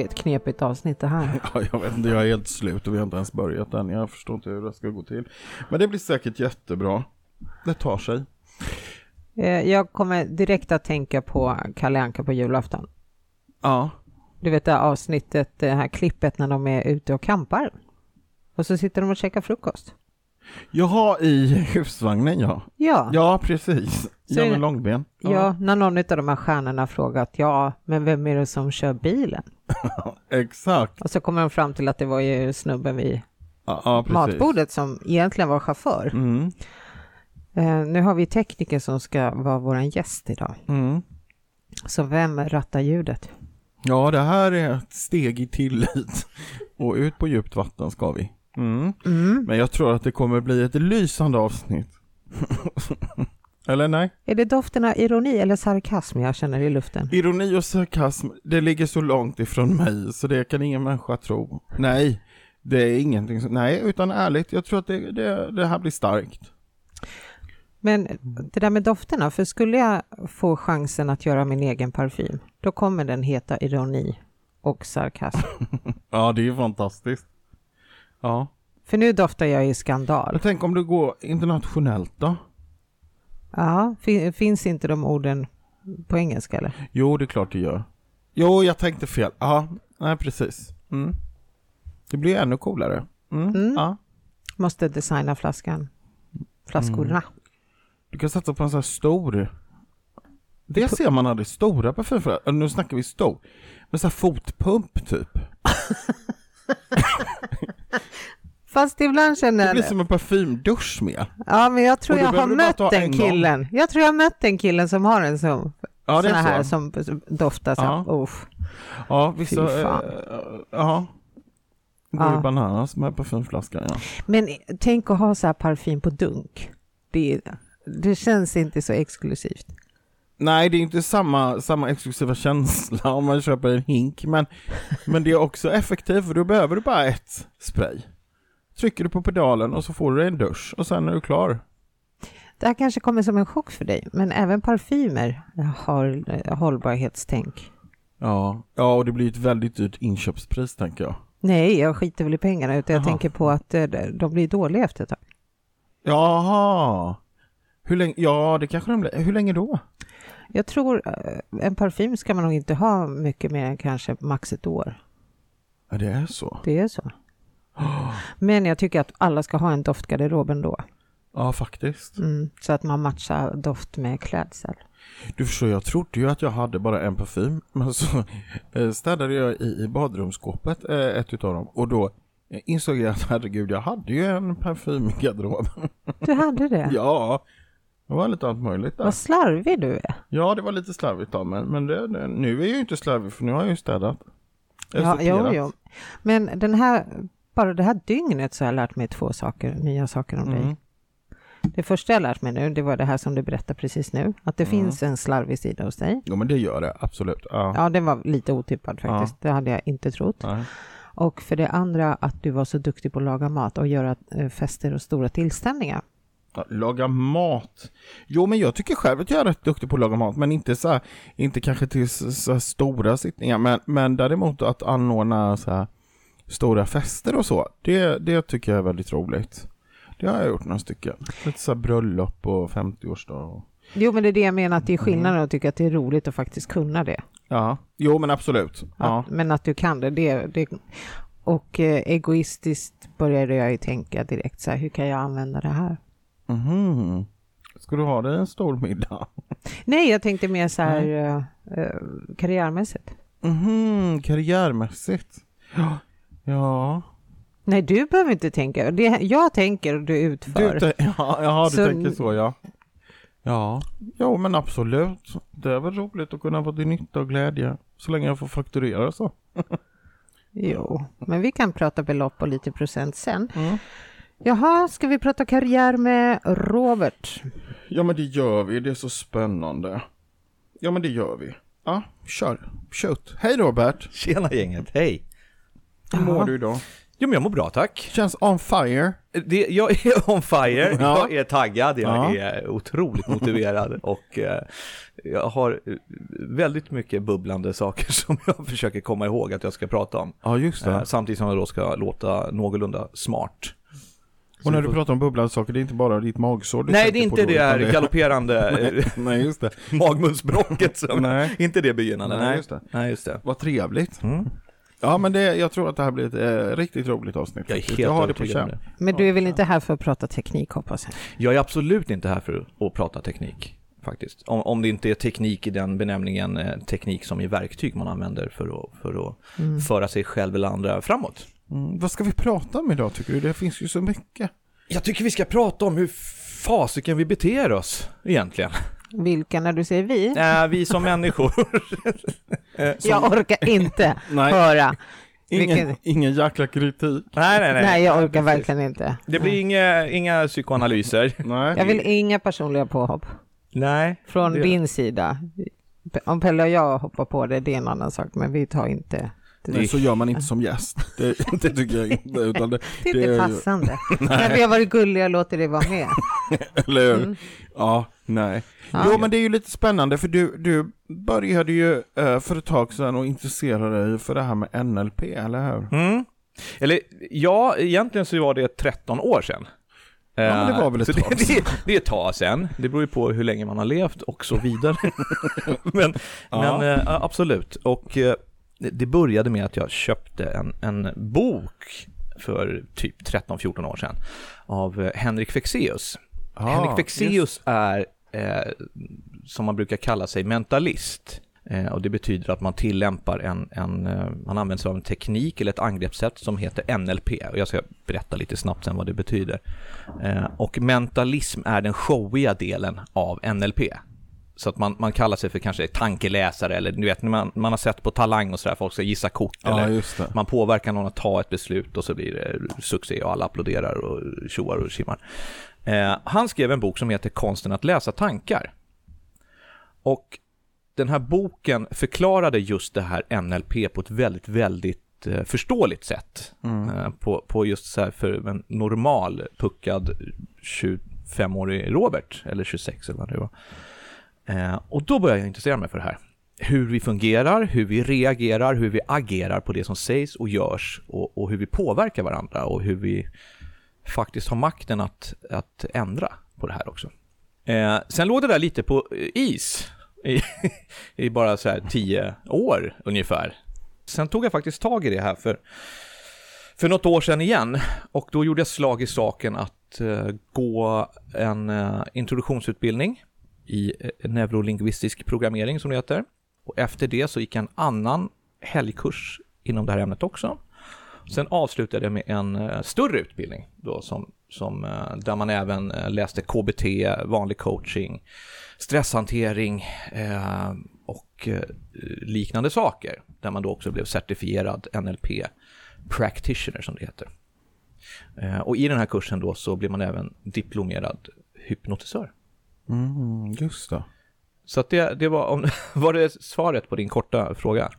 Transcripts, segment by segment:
kan bli ett knepigt avsnitt det här. Ja, jag vet inte, jag är helt slut och vi har inte ens börjat än. Jag förstår inte hur det ska gå till. Men det blir säkert jättebra. Det tar sig. Eh, Jag kommer direkt att tänka på Kalle Anka på julafton. Ja. Du vet det här avsnittet, det här klippet när de är ute och campar. Och så sitter de och käkar frukost. Jaha, i husvagnen ja. Ja, Ja, precis. Så Ja, med långben. ja. när någon av de här stjärnorna frågat ja, men vem är det som kör bilen? Exakt. Och så kommer de fram till att det var ju snubben vid Ja, ja matbordet som egentligen var chaufför. Mm. Eh, nu har vi tekniker som ska vara våran gäst idag. Mm. Så vem rattar ljudet? Ja, det här är ett steg i tillit. Och ut på djupt vatten ska vi. Mm. Mm. Men jag tror att det kommer bli ett lysande avsnitt. Eller nej? Är det doften av ironi eller sarkasm jag känner i luften? Ironi och sarkasm, det ligger så långt ifrån mig så det kan ingen människa tro. Nej, det är ingenting som, nej, utan ärligt, jag tror att det, det, det här blir starkt. Men det där med dofterna, för skulle jag få chansen att göra min egen parfym, då kommer den heta ironi och sarkasm. Ja, det är ju fantastiskt. Ja. För nu doftar jag i skandal. Jag tänker om du går internationellt då? Ja, fin- finns inte de orden på engelska eller? Jo, det är klart det gör. Jo, jag tänkte fel. Ja, nej precis. Mm. Det blir ännu coolare. Mm. Mm. Ja. Måste designa flaskan. Flaskorna. Du kan satsa på en sån här stor. Det ser man aldrig stora parfymflaskor. Nu snackar vi stor. Men så här fotpump typ. Fast ibland känner Det blir jag... som en parfymdusch med. Ja, men jag tror jag har mött den en gång. killen. Jag tror jag har mött den killen som har en sån. Ja, det är här så. som doftar så. Ja. Ja. Ja, vissa... Fy fan. eh, Ja. Går Ja. ju bananas med parfymflaskan, ja. Men tänk att ha så här parfym på dunk. Det, det känns inte så exklusivt. Nej, det är inte samma, samma exklusiva känsla om man köper en hink, men, men det är också effektivt för då behöver du bara ett spray. Trycker du på pedalen och så får du en dusch och sen är du klar. Det här kanske kommer som en chock för dig, men även parfymer har eh, hållbarhetstänk. Ja, ja och det blir ett väldigt dyrt inköpspris tänker jag. Nej, jag skiter väl i pengarna, utan jag tänker på att eh, de blir dåliga efter ett tag. Jaha. Hur länge, ja det kanske de blir. Hur länge då? Jag tror eh, en parfym ska man nog inte ha mycket mer än kanske max ett år. Ja, det är så. Det är så. Men jag tycker att alla ska ha en doftgarderob ändå. Ja, faktiskt. Mm, så att man matchar doft med klädsel. Du förstår, jag trodde ju att jag hade bara en parfym, men så eh, städade jag i, i badrumsskåpet, eh, ett utav dem, och då insåg jag att herregud, jag hade ju en parfym i garderoben. Du hade det? ja, det var lite allt möjligt där. Vad slarvig du är. Ja, det var lite slarvigt då, men, men det, det, nu är jag ju inte slarvig för nu har jag ju städat. Jag Ja, jo, jo. Men den här, bara det här dygnet så har jag lärt mig två saker, nya saker om dig. Mm. Det första jag lärt mig nu, det var det här som du berättade precis nu, att det Mm. finns en slarvig sida hos dig. Jo, men det gör det, absolut. Ja. Ja, den var lite otippad faktiskt. Det hade jag inte trott. Nej. Och för det andra att du var så duktig på att laga mat och göra eh, fester och stora tillställningar. Ja, Laga mat. Jo, men jag tycker själv att jag är rätt duktig på att laga mat, men inte så här, inte kanske till så, stora sittningar, men, men däremot att anordna så här stora fester och så, det, det tycker jag är väldigt roligt. Det har jag gjort några stycken. Lite så här bröllop och 50-årsdag. och- Jo, men det är det jag menar, att det är skillnaden att tycka att det är roligt att faktiskt kunna det. Ja, jo men absolut. Ja. Att, men att du kan det, det, det och eh, egoistiskt började jag ju tänka direkt så här, hur kan jag använda det här? Mhm. Ska du ha dig en stor middag? Nej, jag tänkte mer så här eh, karriärmässigt. Mhm, karriärmässigt. Ja. Ja. Nej, du behöver inte tänka. Det, jag tänker och du utför. Du, ja, ja, du Så- tänker så ja. Ja, jo men absolut. Det är väl roligt att kunna vara till nytta och glädje. Så länge jag får fakturera så. Jo, men vi kan prata belopp och lite procent sen. Mm. Jaha, ska vi prata karriär med Robert? Ja men det gör vi, det är så spännande. Ja men det gör vi. Ja, kör. Shoot. Hej Robert. Tjena gänget, hej! Hur mår du idag? Jo, men jag mår bra, tack. Känns on fire. Det, jag är on fire, Ja. jag är taggad, jag Ja. är otroligt motiverad och eh, jag har eh, väldigt mycket bubblande saker som jag försöker komma ihåg att jag ska prata om. Ja, just det. Eh, samtidigt som jag då ska låta någorlunda smart. Och när du pratar om bubblande saker, det är inte bara ditt magsår du Nej, det är inte det här galopperande Nej, just det. magmunsbråcket som, Nej. inte det begynnande. Nej, Nej, just det. Nej, just det. Vad trevligt. Mm. Ja, men det, jag tror att det här blir ett eh, riktigt roligt avsnitt. Jag är helt jag har det på känn. Men du är väl inte här för att prata teknik hoppas jag? Jag är absolut inte här för att prata teknik, faktiskt. Om, om det inte är teknik i den benämningen, eh, teknik som i verktyg man använder för att, för att Mm. föra sig själv eller andra framåt. Mm. Vad ska vi prata om idag tycker du? Det finns ju så mycket. Jag tycker vi ska prata om hur fasiken vi beter oss egentligen. Vilka när du säger vi? Äh, vi som människor. Eh, som- Jag orkar inte höra. Ingen, Vilken... ingen jäkla kritik. Nej, nej, nej. Nej, jag orkar verkligen inte. Det blir inga, inga psykoanalyser. Nej. Jag vill inga personliga påhopp Nej. från det- din sida. Om Pelle och jag hoppar på det, det är en annan sak, men vi tar inte... Det, Nej, så gör man inte som gäst. Det, det tycker jag inte. Utan det, det är det inte är ju- passande. När vi har varit gulliga låter det vara med. Eller hur? Mm. Ja, nej. Ja. Jo, men det är ju lite spännande för du, du började ju eh, för ett tag sedan och intressera dig för det här med NLP, eller hur? Mm. Eller ja, egentligen så var det 13 år sedan. Ja, men det var väl ett Så tag det, det, det är ett tag sedan. Det beror ju på hur länge man har levt och så vidare. men Ja. men eh, absolut. Och eh, det började med att jag köpte en, en bok för typ 13-14 år sedan av eh, Henrik Fexeus. Ah, Henrik Fexeus är, eh, som man brukar kalla sig, mentalist. Eh, och det betyder att man tillämpar en, en eh, man använder sig av en teknik eller ett angreppssätt som heter NLP. Och jag ska berätta lite snabbt sen vad det betyder. Eh, och mentalism är den showiga delen av NLP. Så att man, man kallar sig för kanske tankeläsare eller du vet, man, man har sett på Talang och sådär, folk ska gissa kort Ja, eller man påverkar någon att ta ett beslut och så blir det succé och alla applåderar och tjoar och tjimmar. Eh, han skrev en bok som heter Konsten att läsa tankar. Och den här boken förklarade just det här NLP på ett väldigt, väldigt eh, förståeligt sätt. Eh, på, på just så här för en normal puckad 25-årig Robert, eller 26 eller vad det var. Eh, och då började jag intressera mig för det här. Hur vi fungerar, hur vi reagerar, hur vi agerar på det som sägs och görs och, och hur vi påverkar varandra och hur vi faktiskt har makten att, att ändra på det här också. Eh, sen låg det där lite på is i, i bara så här tio år ungefär. Sen tog jag faktiskt tag i det här för, för något år sedan igen och då gjorde jag slag i saken att eh, gå en eh, introduktionsutbildning i eh, neurolingvistisk programmering som det heter. Och efter det så gick jag en annan helgkurs inom det här ämnet också. Sen avslutade jag med en eh, större utbildning då som, som, eh, där man även läste KBT, vanlig coaching, stresshantering eh, och liknande saker. Där man då också blev certifierad NLP practitioner som det heter. Eh, och i den här kursen då så blir man även diplomerad hypnotisör. Mm, just det. Så att det, det var, om, var det svaret på din korta fråga?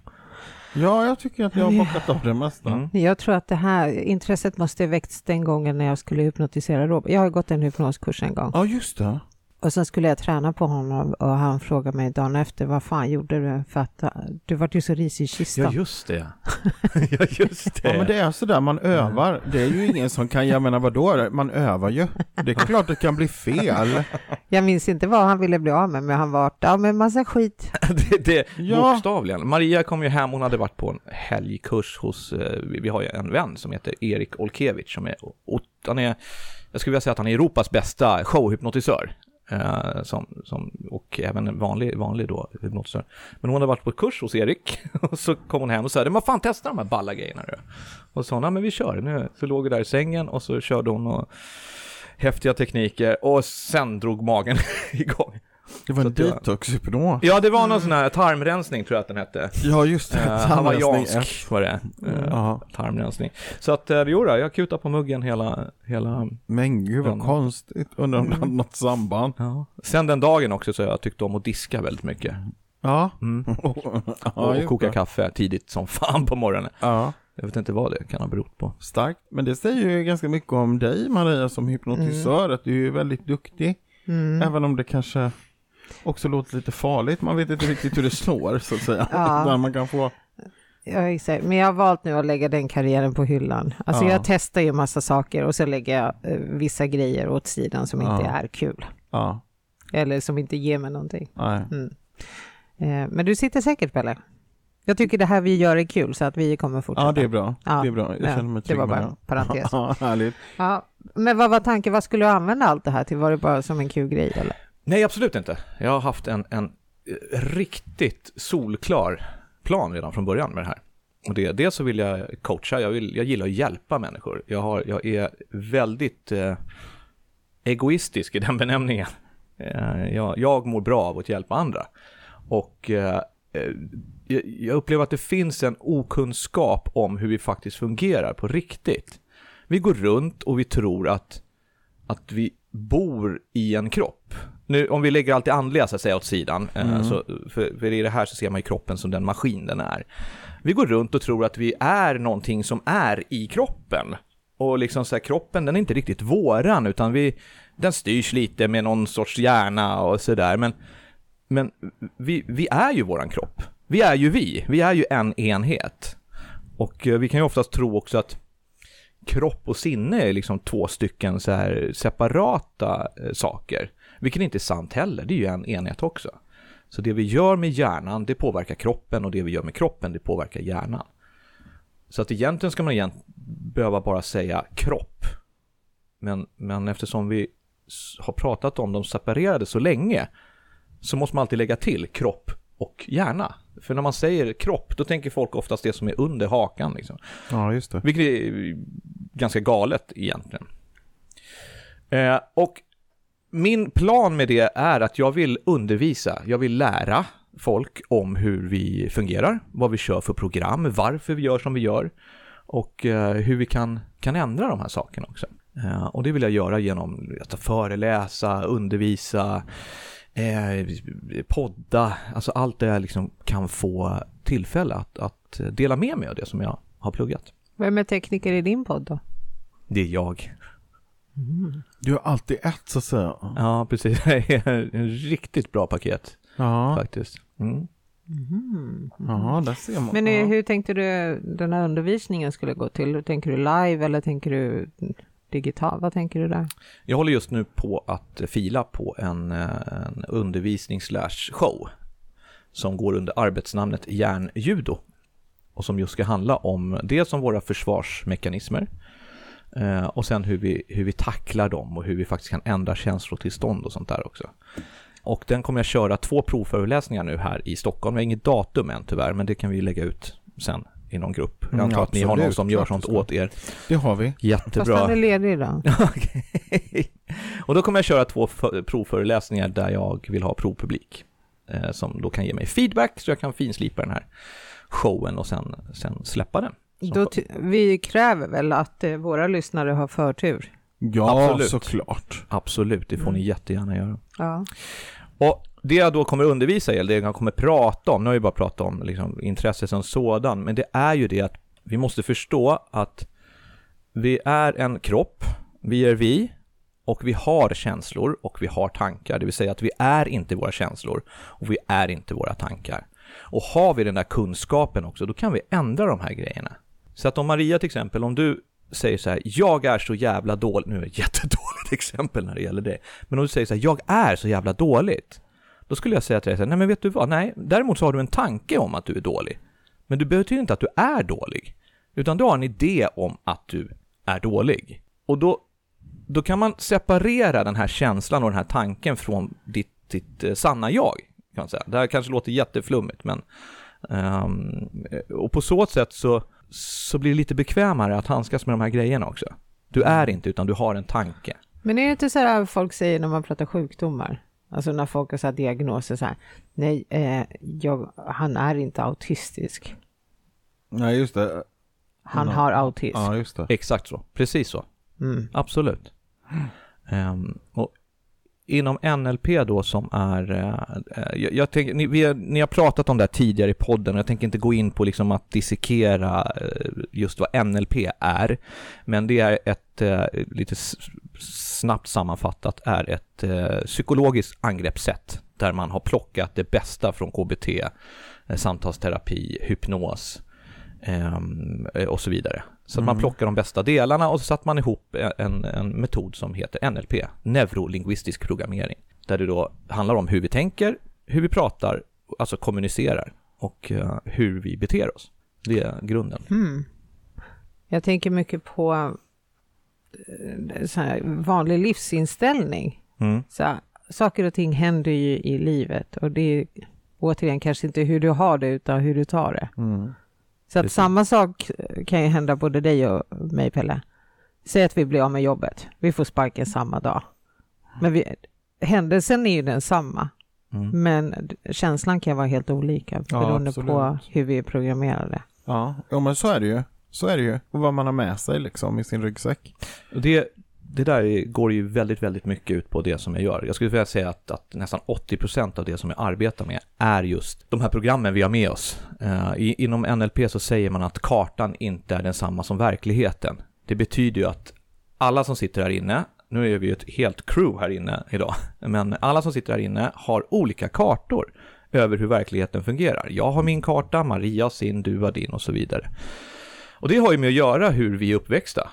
Ja, jag tycker att jag har bockat av det mesta. Mm. Jag tror att det här intresset måste ha väckts den gången när jag skulle hypnotisera Robert. Jag har gått en hypnoskurs en gång Ja, just det. Och sen skulle jag träna på honom och han frågade mig dagen efter vad fan gjorde du för att uh, du vart ju så risig i kistan. Ja, just det. ja, just det. Ja, men det är sådär, man övar. Det är ju ingen som kan, jag menar vadå, man övar ju. Det är klart det kan bli fel. Jag minns inte vad han ville bli av med men han vart av med massa skit. det, det Ja. Bokstavligen. Maria kom ju hem, hon hade varit på en helgkurs hos, eh, vi har ju en vän som heter Erik Olkevich som är, han är, jag skulle vilja säga att han är Europas bästa showhypnotisör. Eh, som, som, och även en vanlig, vanlig då, hypnotisör. Men hon hade varit på kurs hos Erik och så kom hon hem och sa, men fan testa de här balla grejerna du. Och så sa hon, men vi kör nu. Så låg vi där i sängen och så körde hon och häftiga tekniker och sen drog magen igång. Det var en Så att jag- detoxhypnos. Ja, det var någon sån här tarmrensning tror jag att den hette. Ja, just det. Uh, Hawaiiansk var det. Uh, Ja, tarmrensning. Så att, uh, jo då, jag kutade på muggen hela, hela... men gud vad Ja. konstigt. Undrar om det hade något samband. Ja. Sen den dagen också så har jag tyckt om att diska väldigt mycket. Ja. Mm. ja och koka det. kaffe tidigt som fan på morgonen. Ja. Jag vet inte vad det kan ha berott på. Starkt. Men det säger ju ganska mycket om dig Maria som hypnotisör, att du är väldigt duktig. Mm. Även om det kanske också låter lite farligt. Man vet inte riktigt hur det slår så att säga. Ja. Där man kan få... Ja, exakt. Men jag har valt nu att lägga den karriären på hyllan. Alltså Ja. jag testar ju massa saker och så lägger jag eh, vissa grejer åt sidan som inte Ja. är kul. Ja, Eller som inte ger mig någonting. Mm. Eh, men du sitter säkert Pelle. Jag tycker det här vi gör är kul så att vi kommer fortsätta. Ja, det är bra. Ja. Det är bra. Jag Ja, känner mig det trygg var med bara en parentes. Ja, härligt. Ja, men vad var tanken? Vad skulle du använda allt det här till? Var det bara som en kul grej eller? Nej, absolut inte. Jag har haft en, en eh, riktigt solklar plan redan från början med det här. Och det, dels så vill jag coacha, jag, vill, jag gillar att hjälpa människor. Jag, har, jag är väldigt eh, egoistisk i den benämningen. Eh, jag, jag mår bra av att hjälpa andra. Och eh, eh, jag, jag upplever att det finns en okunskap om hur vi faktiskt fungerar på riktigt. Vi går runt och vi tror att, att vi bor i en kropp. Nu, om vi lägger allt det andliga så att säga åt sidan, eh, så, för, för i det här så ser man ju kroppen som den maskin den är. Vi går runt och tror att vi är någonting som är i kroppen. Och liksom så här, kroppen den är inte riktigt våran, utan vi, den styrs lite med någon sorts hjärna och sådär. Men, men vi, vi är ju våran kropp. Vi är ju vi, vi är ju en enhet. Och eh, vi kan ju oftast tro också att kropp och sinne är liksom två stycken så här separata eh, saker. Vilket inte är sant heller, det är ju en enhet också. Så det vi gör med hjärnan, det påverkar kroppen och det vi gör med kroppen, det påverkar hjärnan. Så att egentligen ska man egent behöva bara säga kropp. Men, men eftersom vi har pratat om de separerade så länge så måste man alltid lägga till kropp och hjärna. För när man säger kropp, då tänker folk oftast det som är under hakan. Liksom. Ja, just det. Vilket är ganska galet egentligen. Eh, och min plan med det är att jag vill undervisa, jag vill lära folk om hur vi fungerar, vad vi kör för program, varför vi gör som vi gör och eh, hur vi kan, kan ändra de här sakerna också. Eh, och det vill jag göra genom att föreläsa, undervisa, eh, podda, alltså allt det jag liksom kan få tillfälle att, att dela med mig av det som jag har pluggat. Vem är tekniker i din podd då? Det är jag. Du har alltid ett så att säga. Ja, precis. Det är en riktigt bra paket Ja, faktiskt. Mm. ja där ser man. Men eh, hur tänkte du den här undervisningen skulle gå till? Tänker du live eller tänker du digital? Vad tänker du där? Jag håller just nu på att fila på en, en undervisning show som går under arbetsnamnet hjärnjudo och som just ska handla om dels om våra försvarsmekanismer eh, och sen hur vi, hur vi tacklar dem och hur vi faktiskt kan ändra känslotillstånd och sånt där också. Och den kommer jag köra två provföreläsningar nu här i Stockholm. Jag har inget datum än tyvärr, men det kan vi lägga ut sen i någon grupp. Jag Mm, antar att ni har någon som gör sånt åt er. Det har vi. Fast Jättebra. han är ledig idag. Okej. Och då kommer jag köra två för- provföreläsningar där jag vill ha provpublik. Eh, som då kan ge mig feedback så jag kan finslipa den här showen och sen, sen släppa den. Vi kräver väl att eh, våra lyssnare har förtur? Ja, Absolut. såklart. Absolut, det får ni jättegärna göra. Ja. Och det jag då kommer undervisa i, eller det jag kommer prata om, nu har jag ju bara pratat om liksom, intresse som sådan, men det är ju det att vi måste förstå att vi är en kropp, vi är vi, och vi har känslor och vi har tankar, det vill säga att vi är inte våra känslor och vi är inte våra tankar. Och har vi den där kunskapen också, då kan vi ändra de här grejerna. Så att om Maria till exempel, om du säger så här, jag är så jävla dålig, nu är det ett jättedåligt exempel när det gäller det, men om du säger så här, jag är så jävla dåligt, då skulle jag säga till dig så här, nej men vet du vad, nej, däremot så har du en tanke om att du är dålig. Men det betyder inte att du är dålig, utan du har en idé om att du är dålig. Och då, då kan man separera den här känslan och den här tanken från ditt, ditt eh, sanna jag. Kan man säga. Det här kanske låter jätteflummigt, men ehm, och på så sätt så, så blir det lite bekvämare att handskas med de här grejerna också. Du är inte, utan du har en tanke. Men är det inte så här folk säger när man pratar sjukdomar? Alltså när folk har så här diagnoser så här, nej, eh, jag, han är inte autistisk. Nej, just det. Han Mm. har autism. Ja, just det. Exakt så, precis så. Mm. Absolut. Ehm, och inom NLP då som är, eh, eh jag, jag tänk, ni, vi har, ni har pratat om det här tidigare i podden och jag tänker inte gå in på liksom att dissekera eh, just vad NLP är, men det är ett, eh, lite snabbt sammanfattat, är ett eh, psykologiskt angreppssätt där man har plockat det bästa från KBT, eh, samtalsterapi, hypnos ehm, och så vidare. Så att man plockar de bästa delarna och så satte man ihop en, en metod som heter NLP, neurolingvistisk programmering, där det då handlar om hur vi tänker, hur vi pratar, alltså kommunicerar och eh, hur vi beter oss. Det är grunden. Hmm. Jag tänker mycket på eh, vanlig livsinställning. Mm. Så saker och ting händer ju i livet och det är återigen kanske inte hur du har det utan hur du tar det. Mm. Så att Precis. samma sak kan ju hända både dig och mig Pelle. Säg att vi blir av med jobbet. Vi får sparken samma dag. Men vi, händelsen är ju densamma. Mm. Men känslan kan vara helt olika Ja, beroende på absolut. hur vi är programmerade. Ja, jo, men så är det ju. Så är det ju. Och vad man har med sig liksom i sin ryggsäck. Och det, det där går ju väldigt, väldigt mycket ut på det som jag gör. Jag skulle vilja säga att, att nästan 80% av det som jag arbetar med är just de här programmen vi har med oss. Uh, i, inom NLP så säger man att kartan inte är densamma som verkligheten. Det betyder ju att alla som sitter här inne, nu är vi ju ett helt crew här inne idag, men alla som sitter här inne har olika kartor över hur verkligheten fungerar. Jag har min karta, Maria har sin, du har din och så vidare. Och det har ju med att göra hur vi är uppväxta.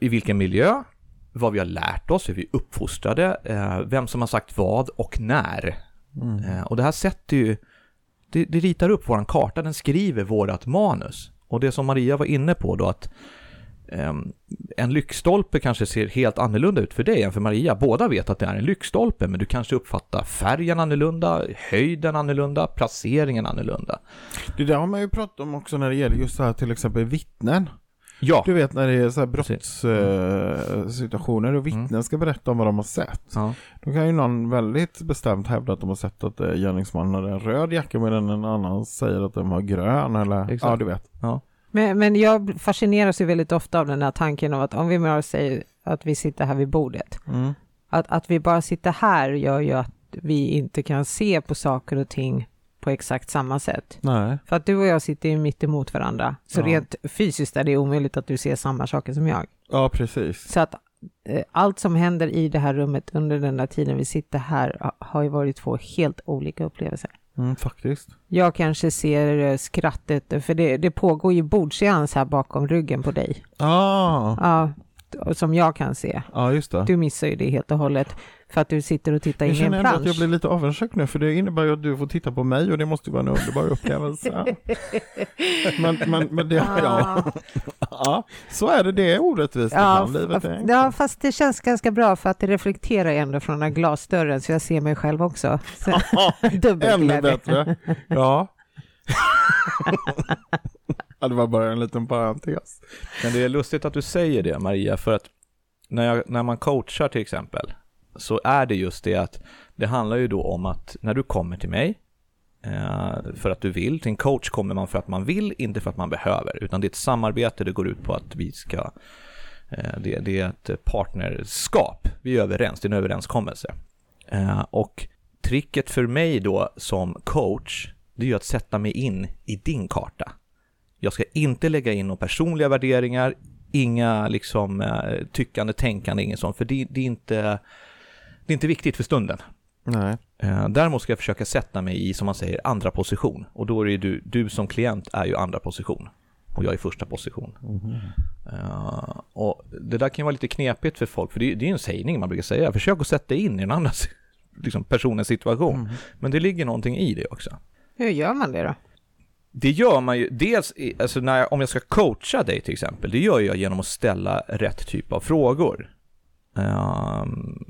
I vilken miljö, vad vi har lärt oss, hur vi är uppfostrade, eh, vem som har sagt vad och när. Eh, och det här sätter ju, det, det ritar upp våran karta, den skriver vårat manus. Och det som Maria var inne på då att ehm, en lyktstolpe kanske ser helt annorlunda ut för dig än för Maria. Båda vet att det är en lyktstolpe, men du kanske uppfattar färgen annorlunda, höjden annorlunda, placeringen annorlunda. Det där har man ju pratat om också när det gäller just så här till exempel vittnen. Ja, Du vet när det är så här brottssituationer och vittnen ska berätta om vad de har sett. ja. Då kan ju någon väldigt bestämt hävda att de har sett att eh, gärningsmannen har en röd jacka medan en annan säger att de har grön eller Exakt. ja du vet. ja. Men, men jag fascineras ju väldigt ofta av den här tanken av att om vi bara säger att vi sitter här vid bordet. Mm. Att, att vi bara sitter här gör ju att vi inte kan se på saker och ting på exakt samma sätt. Nej. För att du och jag sitter ju mitt emot varandra. Så Ja. rent fysiskt är det omöjligt att du ser samma saker som jag. Ja precis. Så att eh, allt som händer i det här rummet under den där tiden vi sitter här ha- har ju varit två helt olika upplevelser. Mm, faktiskt. Jag kanske ser eh, skrattet, för det, det pågår ju bordseans här bakom ryggen på dig. Ah. Ja, som jag kan se. Ja just det. Du missar ju det helt och hållet för att du sitter och tittar Jag in i en känner ändå att jag plansch. blir lite avundsjuk nu för det innebär ju att du får titta på mig och det måste ju vara en underbar upplevelse. men, men, men det, ja. ja, så är det. Det är orättvist Ja, ibland. Livet är enkelt. ja, fast det känns ganska bra för att det reflekterar ändå från den här glasdörren så jag ser mig själv också. Så, Ännu bättre. Ja. ja, det var bara en liten parentes. Men det är lustigt att du säger det Maria, för att när, jag, när man coachar till exempel, så är det just det att det handlar ju då om att när du kommer till mig, eh, för att du vill, till en coach kommer man för att man vill, inte för att man behöver, utan det är ett samarbete, det går ut på att vi ska, eh, det, det är ett partnerskap, vi är överens, det är en överenskommelse. Eh, och tricket för mig då som coach, det är ju att sätta mig in i din karta. Jag ska inte lägga in några personliga värderingar, inga liksom eh, tyckande, tänkande, inget sånt, för det, det, är inte, det är inte viktigt för stunden. Nej. Eh, däremot ska jag försöka sätta mig i, som man säger, andra position. Och då är det ju du, du som klient är ju andra position. Och jag är första position. Eh, och det där kan ju vara lite knepigt för folk, för det, är- det är ju en sägning man brukar säga. Försök att sätta dig in i den andra liksom, personens situation. Men det ligger någonting i det också. Hur gör man det då? Det gör man ju, dels alltså när jag, om jag ska coacha dig till exempel, det gör jag genom att ställa rätt typ av frågor. Ehm,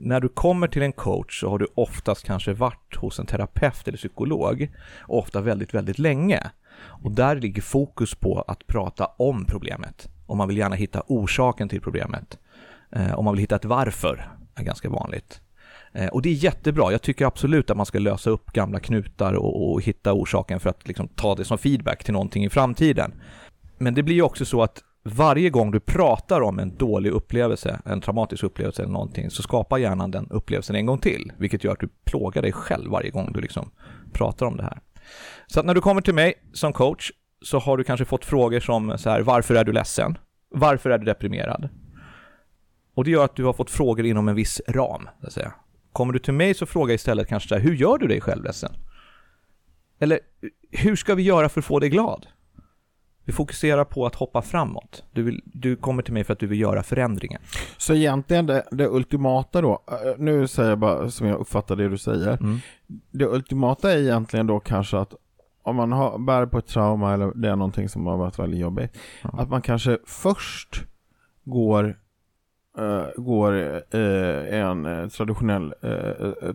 när du kommer till en coach så har du oftast kanske varit hos en terapeut eller psykolog, ofta väldigt, väldigt länge. Och där ligger fokus på att prata om problemet. Och man vill gärna hitta orsaken till problemet. Eh, och man vill hitta ett varför, är ganska vanligt. Eh, och det är jättebra. Jag tycker absolut att man ska lösa upp gamla knutar och, och hitta orsaken för att liksom ta det som feedback till någonting i framtiden. Men det blir ju också så att varje gång du pratar om en dålig upplevelse, en traumatisk upplevelse eller någonting, så skapar hjärnan den upplevelsen en gång till, vilket gör att du plågar dig själv varje gång du liksom pratar om det här. Så att när du kommer till mig som coach så har du kanske fått frågor som så här, varför är du ledsen? Varför är du deprimerad? Och det gör att du har fått frågor inom en viss ram, så att säga. Kommer du till mig så frågar jag istället kanske så här, hur gör du dig själv ledsen? Eller, hur ska vi göra för att få dig glad? Vi fokuserar på att hoppa framåt. Du, vill, du kommer till mig för att du vill göra förändringar. Så egentligen det, det ultimata då, eh, nu säger jag bara som jag uppfattar det du säger. Mm. Det ultimata är egentligen då kanske att om man har, bär på ett trauma eller det är någonting som har varit väldigt jobbigt. Ja. Att man kanske först går, eh, går eh, en eh, traditionell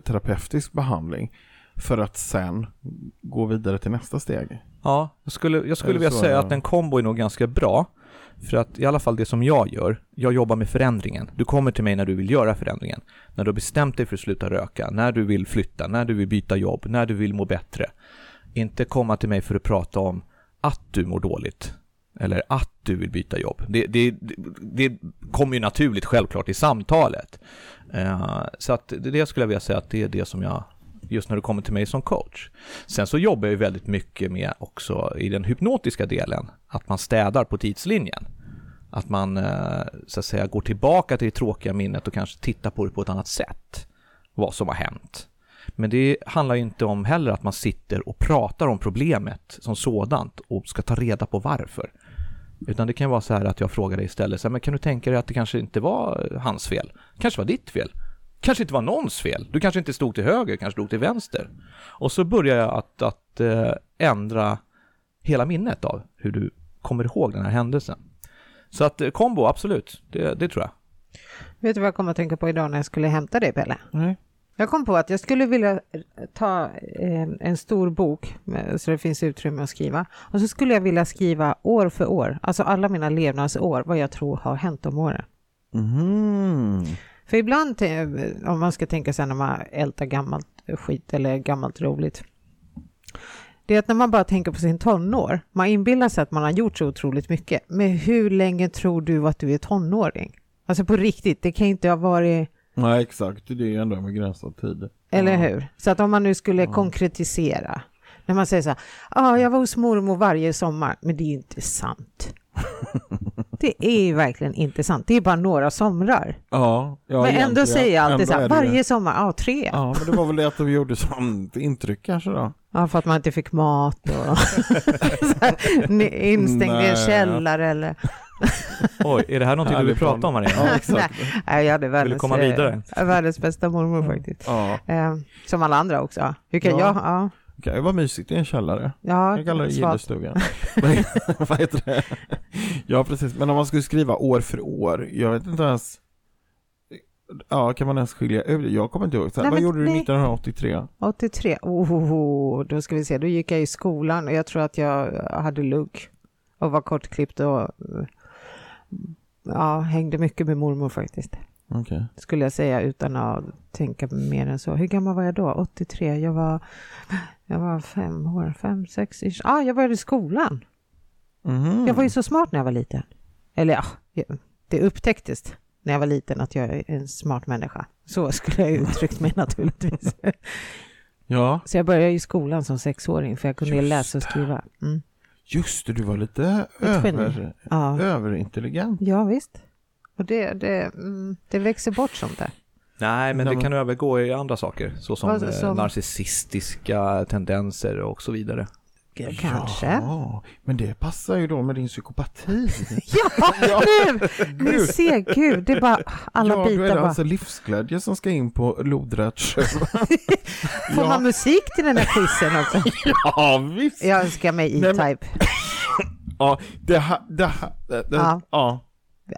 terapeutisk behandling för att sen gå vidare till nästa steg. Ja, jag skulle, jag skulle vilja så, säga ja. att en kombo är nog ganska bra. För att i alla fall det som jag gör, jag jobbar med förändringen. Du kommer till mig när du vill göra förändringen. När du har bestämt dig för att sluta röka, när du vill flytta, när du vill byta jobb, när du vill må bättre. Inte komma till mig för att prata om att du mår dåligt. Eller att du vill byta jobb. Det, det, det, kommer ju naturligt självklart i samtalet. Eh, så att det skulle jag vilja säga att det är det som jag just när du kommer till mig som coach. Sen så jobbar jag ju väldigt mycket med också i den hypnotiska delen, att man städar på tidslinjen. Att man eh, så att säga går tillbaka till det tråkiga minnet och kanske tittar på det på ett annat sätt. Vad som har hänt. Men det handlar ju inte om heller att man sitter och pratar om problemet som sådant och ska ta reda på varför. Utan det kan vara så här att jag frågar dig istället, så här, men kan du tänka dig att det kanske inte var eh, hans fel? kanske var ditt fel? Kanske inte var någons fel. Du kanske inte stod till höger, kanske stod till vänster. Och så börjar jag att, att eh, ändra hela minnet av hur du kommer ihåg den här händelsen. Så att eh, kombo, absolut, det, det tror jag. Vet du vad jag kom att tänka på idag när jag skulle hämta dig Pelle? Nej. Jag kom på att jag skulle vilja ta eh, en stor bok så det finns utrymme att skriva och så skulle jag vilja skriva år för år, alltså alla mina levnadsår, vad jag tror har hänt om åren. Mhm. För ibland, om man ska tänka sig när man ältar gammalt skit eller gammalt roligt, det är att när man bara tänker på sin tonår, man inbillar sig att man har gjort så otroligt mycket, men hur länge tror du att du är tonåring? Alltså på riktigt, det kan inte ha varit Nej exakt, det är ju ändå en begränsad tid. Eller Ja. hur? Så att om man nu skulle konkretisera. När man säger så här, ja, jag var hos mormor varje sommar, men det är ju inte sant. Det är ju verkligen inte sant. Det är bara några somrar. Ja, ja men ändå säger jag alltid Ändå så här, är det varje sommar, ja, tre. Ja. Ja, men det var väl det att de gjorde som intryck kanske då? för att man inte fick mat och här, instängd i en källare eller... Oj, är det här någonting du vill prata om Maria? Ja, exakt. Nej, jag hade världens, komma vidare? eh, världens bästa mormor faktiskt. Ja, Eh, som alla andra också. Hur kan Ja. jag... Ja, det kan ju vara mysigt i en källare. ja, Jag kallar det gillestugan. Vad heter det? Ja, precis. Men om man skulle skriva år för år, jag vet inte ens Ja, kan man ens skilja ut? Jag kommer inte ihåg. Nej, vad men gjorde du nej. 1983? 83, oh, då ska vi se, då gick jag i skolan och jag tror att jag hade lugg och var kortklippt och ja, hängde mycket med mormor faktiskt. Okej. Skulle jag säga utan att tänka mer än så. Hur gammal var jag då? 83? Jag var, jag var fem år, fem, sex, ish. ah, jag började skolan. Mhm. Jag var ju så smart när jag var liten. Eller ja, jag- det upptäcktes när jag var liten att jag är en smart människa. Så skulle jag uttryckt mig naturligtvis. Ja, Så jag började i skolan som sexåring för jag kunde Just läsa och skriva. Mm. just det, du var lite över, Ja. överintelligent. ja, visst. Och det, det, mm, det växer bort sånt där. Nej, men det kan övergå i andra saker, såsom eh, som- narcissistiska tendenser och så vidare. Kanske. Ja, men det passar ju då med din psykopati. Ja, nu! Ni ser, gud, det är bara alla ja, då är bitar det bara. alltså livsglädje som ska in på lodrätt Får man musik till den här quizen också? Ja, visst. Jag önskar mig E-Type. Ja, det här, det här, det, det, Ja. ja.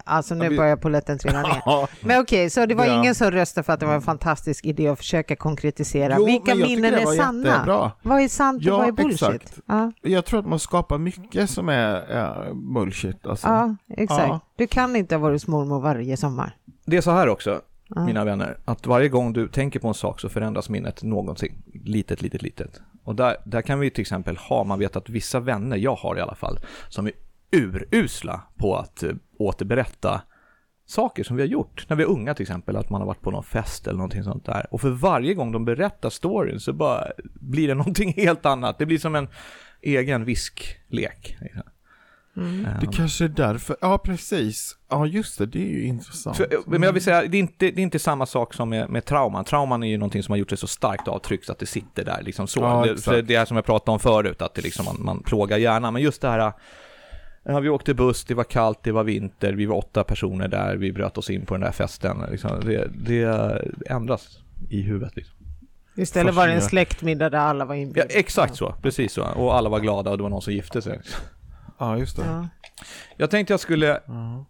Alltså nu vi- börjar polletten trilla ner. Men okej, så det var Ja. ingen som röstade för att det var en fantastisk idé att försöka konkretisera. Jo, Vilka minnen är sanna? jättebra. Vad är sant och Ja, vad är bullshit? exakt. Ja, Jag tror att man skapar mycket som är ja, bullshit alltså. ja, exakt. Ja. Du kan inte ha varit hos mormor varje sommar. Det är så här också, Ja. mina vänner, att varje gång du tänker på en sak så förändras minnet någonting. Litet, litet, litet. Och där, där kan vi till exempel ha, man vet att vissa vänner, jag har i alla fall, som är urusla på att eh, återberätta saker som vi har gjort när vi är unga till exempel, att man har varit på någon fest eller någonting sånt där. Och för varje gång de berättar storyn så bara blir det någonting helt annat. Det blir som en egen visklek. Liksom. Mm. Det kanske är därför, ja precis. Ja just det, det är ju intressant. För, men jag vill säga, det är inte, det är inte samma sak som med, med trauman. Trauman är ju någonting som har gjort sig så starkt avtryck så att det sitter där liksom så. Ja, det, det är som jag pratade om förut, att det liksom, man, man plågar hjärnan. Men just det här, ja, vi åkte buss, det var kallt, det var vinter, vi var åtta personer där, vi bröt oss in på den där festen. Liksom, det, det ändras i huvudet liksom. Istället var det en släktmiddag där alla var Ja, inbjudna. exakt så, precis så. Och alla var glada och det var någon som gifte sig. Ja just det. Ja. Jag tänkte jag skulle Ja.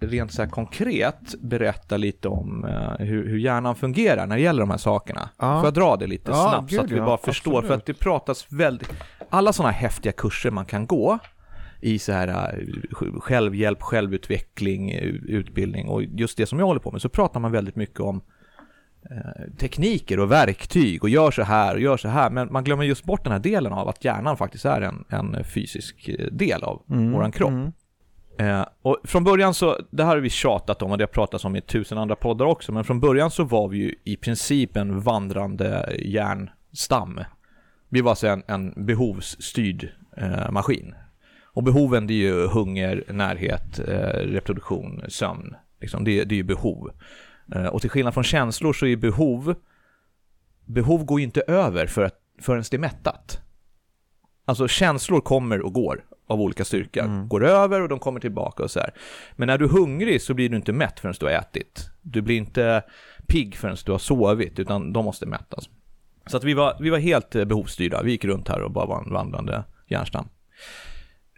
rent så här konkret berätta lite om eh, hur, hur hjärnan fungerar när det gäller de här sakerna. Ja. Får jag dra det lite Ja, snabbt så gud, att vi ja, bara förstår? absolut. För att det pratas väldigt... Alla sådana häftiga kurser man kan gå i så här eh, självhjälp, självutveckling, utbildning och just det som jag håller på med så pratar man väldigt mycket om eh, tekniker och verktyg och gör så här och gör så här men man glömmer just bort den här delen av att hjärnan faktiskt är en, en fysisk eh, del av Mm, våran kropp. mm. Eh, och från början så, det här har vi tjatat om och det har pratats om i tusen andra poddar också, men från början så var vi ju i princip en vandrande hjärnstam. Vi var alltså en, en behovsstyrd eh, maskin. Och behoven det är ju hunger, närhet, eh, reproduktion, sömn. Liksom, det, det är ju behov. Eh, och till skillnad från känslor så är behov, behov går ju inte över för att, förrän det är mättat. Alltså känslor kommer och går av olika styrka. Mm. Går över och de kommer tillbaka och så här. Men när du är hungrig så blir du inte mätt förrän du har ätit. Du blir inte pigg förrän du har sovit, utan de måste mättas. Så att vi var, vi var helt eh, behovsstyrda. Vi gick runt här och bara var en vandrande hjärnstam.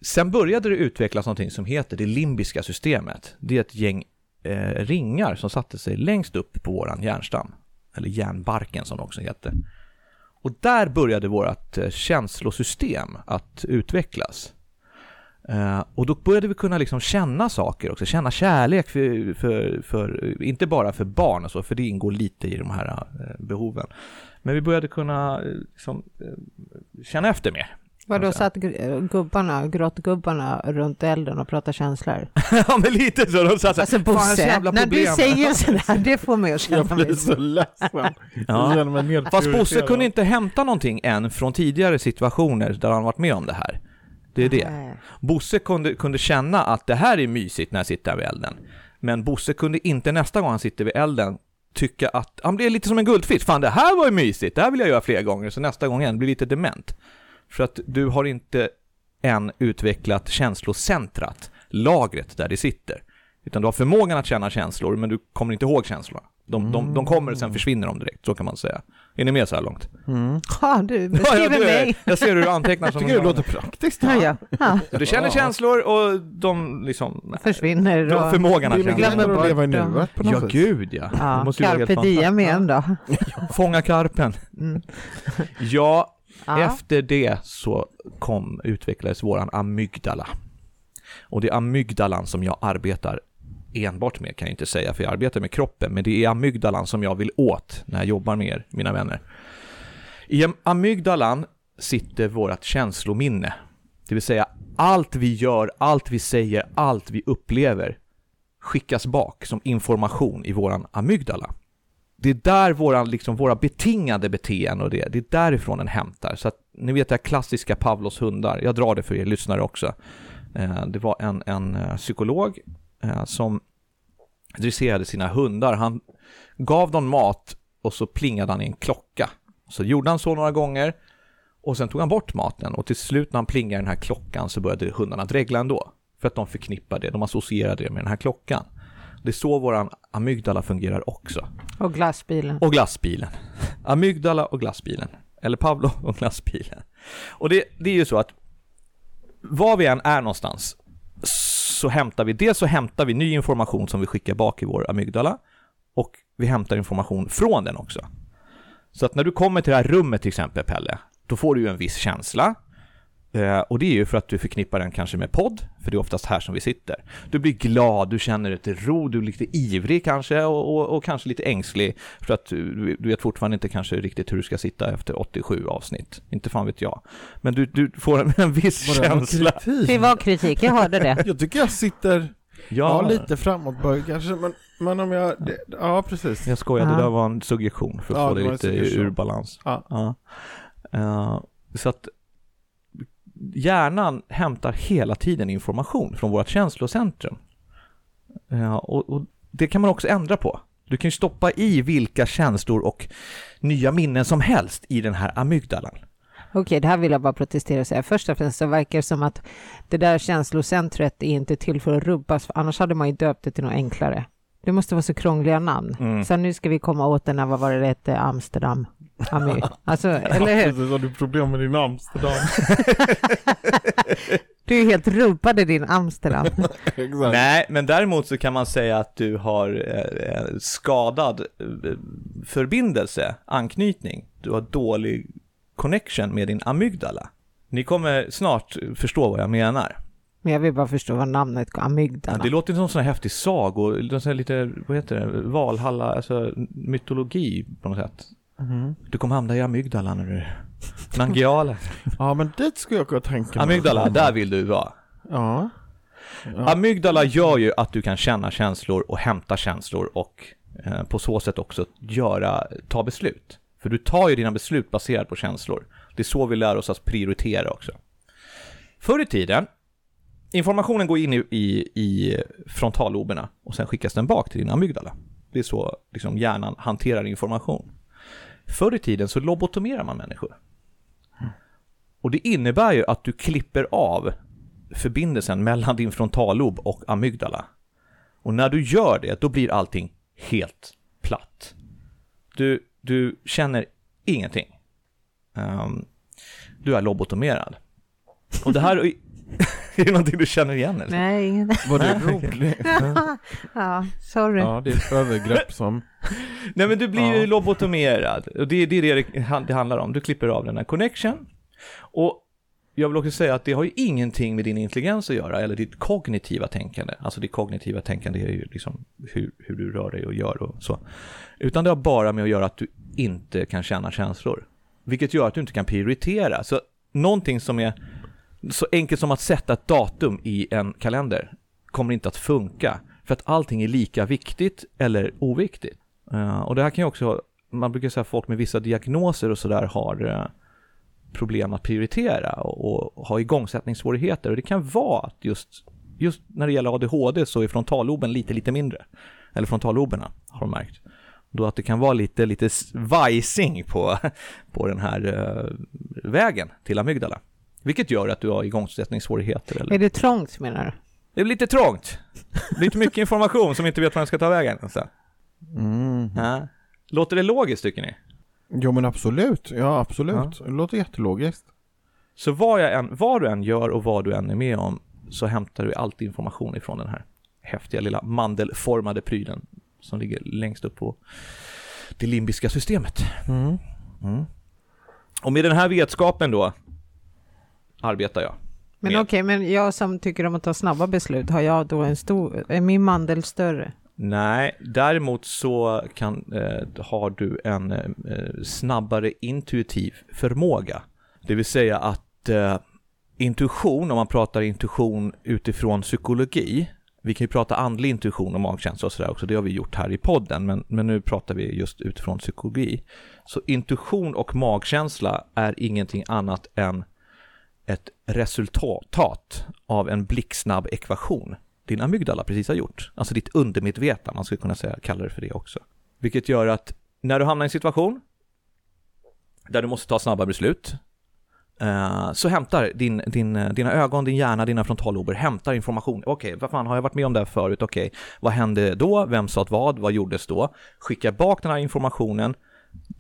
Sen började det utvecklas någonting som heter det limbiska systemet. Det är ett gäng eh, ringar som satte sig längst upp på våran hjärnstam. Eller hjärnbarken som det också heter. Och där började vårt eh, känslosystem att utvecklas. Eh, och då började vi kunna liksom känna saker också, känna kärlek för, för, för, inte bara för barn och så, för det ingår lite i de här eh, behoven. Men vi började kunna eh, liksom, eh, känna efter mer. Vadå, satt gr- gubbarna, grottgubbarna runt elden och pratade känslor? ja men lite så, de satt Alltså "Fan, jag Bosse, när du problem." säger sådär, det får mig att Jag känna blir mig så ledsen. Ja. Jag mig Fast Bosse kunde inte hämta någonting än från tidigare situationer där han varit med om det här. Det är det. Nej. Bosse kunde, kunde känna att det här är mysigt när jag sitter vid elden. Men Bosse kunde inte nästa gång han sitter vid elden tycka att han blir lite som en guldfisk. Fan det här var ju mysigt, det här vill jag göra fler gånger. Så nästa gång igen blir lite dement. För att du har inte än utvecklat känslocentrat, lagret där det sitter. Utan du har förmågan att känna känslor, men du kommer inte ihåg känslorna. De, de, de kommer och sen försvinner de direkt, så kan man säga. Är ni med så här långt? Mm. Ja, du beskriver du, mig. Jag ser hur du antecknar Jag som tycker en det låter praktiskt. Ja, ja. ja. Du känner Ja. känslor och de liksom... Försvinner Du har och... förmågan att känna. att leva i bort dem. nuet på något Ja, gud ja. Det Ja, carpe diem igen då. Fånga karpen. Mm. Ja, Ja. efter det så kom, utvecklades våran amygdala. Och det är amygdalan som jag arbetar enbart med kan jag inte säga, för jag arbetar med kroppen, men det är amygdalan som jag vill åt när jag jobbar med er, mina vänner. I amygdalan sitter vårt känslominne. Det vill säga allt vi gör, allt vi säger, allt vi upplever skickas bak som information i våran amygdala. Det är där våra, liksom, våra betingade beteenden och det, det är därifrån den hämtar. Så att, ni vet det här klassiska Pavlos hundar, jag drar det för er lyssnare också. Eh, det var en, en eh, psykolog eh, som dresserade sina hundar. Han gav dem mat och så plingade han i en klocka. Så gjorde han så några gånger och sen tog han bort maten och till slut när han plingade den här klockan så började hundarna dregla ändå. För att de förknippade det, de associerade det med den här klockan. Det är så våran amygdala fungerar också. Och glassbilen. Och glassbilen. Amygdala och glassbilen. Eller Pavlo och glassbilen. Och det, det är ju så att var vi än är någonstans så hämtar vi, dels så hämtar vi ny information som vi skickar bak i vår amygdala och vi hämtar information från den också. Så att när du kommer till det här rummet till exempel Pelle, då får du ju en viss känsla. Eh, och det är ju för att du förknippar den kanske med podd, för det är oftast här som vi sitter. Du blir glad, du känner ett ro, du är lite ivrig kanske och, och, och kanske lite ängslig för att du, du vet fortfarande inte kanske riktigt hur du ska sitta efter 87 avsnitt. Inte fan vet jag. Men du, du får en, en viss Var känsla. kritik? Det var kritik, jag hörde det. Jag tycker jag sitter, Ja, ja, lite framåtböjd kanske, men, men om jag, det, ja precis. Jag skojar, det där var en suggestion för att Ja, få det lite ur balans. Ja. Ja. Eh, så att hjärnan hämtar hela tiden information från vårt känslocentrum. Eh, och, och det kan man också ändra på. Du kan ju stoppa i vilka känslor och nya minnen som helst i den här amygdalan. Okej, det här vill jag bara protestera och säga. Först och främst så verkar det som att det där känslocentret är inte till för att rubbas, för annars hade man ju döpt det till något enklare. Det måste vara så krångliga namn. Mm. Sen nu ska vi komma åt den här, vad var det det hette, Amsterdam? Amy. Alltså, eller hur? Precis, har du problem med din Amsterdam? Du är helt rubbad i din Amsterdam. Exakt. Nej, men däremot så kan man säga att du har eh, skadad eh, förbindelse, anknytning. Du har dålig connection med din amygdala. Ni kommer snart förstå vad jag menar. Men jag vill bara förstå vad namnet Ja, amygdala. det låter som en sån här häftig sago, någon sån här lite, vad heter det, Valhalla, alltså mytologi på något sätt. Mhm. Du kommer hamna i amygdala när du... Nangiala. Ja, men dit skulle jag kunna tänka mig. Amygdala, där vill du vara. Ja. ja. Amygdala gör ju att du kan känna känslor och hämta känslor och eh, på så sätt också göra, ta beslut. För du tar ju dina beslut baserat på känslor. Det är så vi lär oss att prioritera också. Förr i tiden, informationen går in i, i, i frontalloberna och sen skickas den bak till din amygdala. Det är så liksom, hjärnan hanterar information. Förr i tiden så lobotomerar man människor. Och det innebär ju att du klipper av förbindelsen mellan din frontallob och amygdala. Och när du gör det, då blir allting helt platt. Du, du känner ingenting. Ehm, du är lobotomerad. Och det här är, det någonting du känner igen eller? Nej, ingen... Var det roligt? ja, sorry. Ja, det är ett övergrepp som... Nej men du blir ju Ja. lobotomerad. Och det, det är det det det handlar om. Du klipper av den här connection. Och jag vill också säga att det har ju ingenting med din intelligens att göra, eller ditt kognitiva tänkande. Alltså ditt kognitiva tänkande är ju liksom hur, hur du rör dig och gör och så. Utan det har bara med att göra att du inte kan känna känslor. Vilket gör att du inte kan prioritera. Så någonting som är så enkelt som att sätta ett datum i en kalender kommer inte att funka. För att allting är lika viktigt eller oviktigt. Eh, och det här kan ju också, man brukar säga att folk med vissa diagnoser och sådär har eh, problem att prioritera och, och ha igångsättningssvårigheter. Och det kan vara att just, just när det gäller ADHD så är frontalloben lite, lite mindre. Eller frontalloberna har de märkt. Då att det kan vara lite, lite vajsing på, på den här eh, vägen till amygdala. Vilket gör att du har igångsättningssvårigheter. Eller? Är det trångt menar du? Det är lite trångt. Lite mycket information som inte vet var den ska ta vägen. Så. Mm. Ja. Låter det logiskt tycker ni? Jo men absolut, ja absolut. Det låter jättelogiskt. Så vad, jag än, vad du än gör och vad du än är med om så hämtar du alltid information ifrån den här häftiga lilla mandelformade prylen som ligger längst upp på det limbiska systemet. Mm. Mm. Och med den här vetskapen då arbetar jag. Men okej, men jag som tycker om att ta snabba beslut, har jag då en stor, är min mandel större? Nej, däremot så kan, eh, har du en eh, snabbare intuitiv förmåga. Det vill säga att eh, intuition, om man pratar intuition utifrån psykologi, vi kan ju prata andlig intuition och magkänsla och sådär också, det har vi gjort här i podden, men, men nu pratar vi just utifrån psykologi. Så intuition och magkänsla är ingenting annat än ett resultat av en blixtsnabb ekvation din amygdala precis har gjort. Alltså ditt undermedvetna, man skulle kunna säga, kalla det för det också. Vilket gör att när du hamnar i en situation där du måste ta snabba beslut eh, så hämtar din, din, dina ögon, din hjärna, dina frontallober hämtar information. Okej, vad fan har jag varit med om det här förut? Okej, vad hände då? Vem sa vad? Vad gjordes då? Skicka bak den här informationen.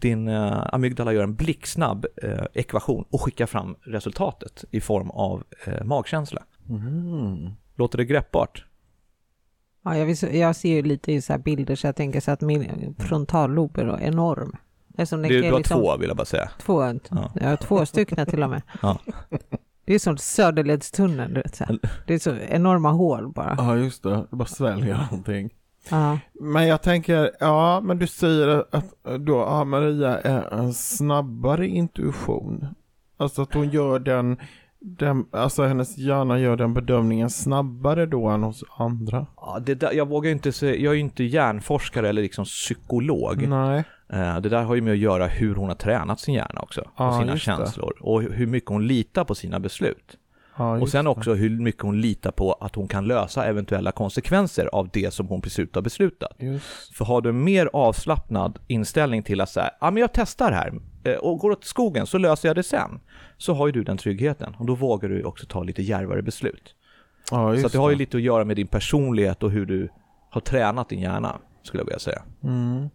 Din eh, amygdala gör en blixtsnabb eh, ekvation och skickar fram resultatet i form av eh, magkänsla. Mm. Låter det greppbart? Ja, jag, vill, jag ser ju lite i så här bilder så jag tänker så att min frontallob är enorm. Det är som den Du, har liksom- två vill jag bara säga. Två, Ja. ja. två stycken till och med. Ja. Det är som Söderledstunneln, du vet. Så. här. Det är så enorma hål bara. Ja, just det. Det bara sväljer någonting. Ja. Men jag tänker, ja, men du säger att då har Maria en snabbare intuition. Alltså att hon gör den, den, alltså hennes hjärna gör den bedömningen snabbare då än hos andra. Ja, det där, jag vågar inte säga, jag är ju inte hjärnforskare eller liksom psykolog. Nej. Eh, Det där har ju med att göra hur hon har tränat sin hjärna också, och Ja, sina just det. känslor. Och hur mycket hon litar på sina beslut. Ja, Och sen också hur mycket hon litar på att hon kan lösa eventuella konsekvenser av det som hon precis har beslutat. Just. För har du en mer avslappnad inställning till att säga, ja men jag testar här eh, och går åt skogen så löser jag det sen. Så har ju du den tryggheten och då vågar du också ta lite djärvare beslut. Ja, så det har ju lite att göra med din personlighet och hur du har tränat din hjärna, skulle jag vilja säga. Mm.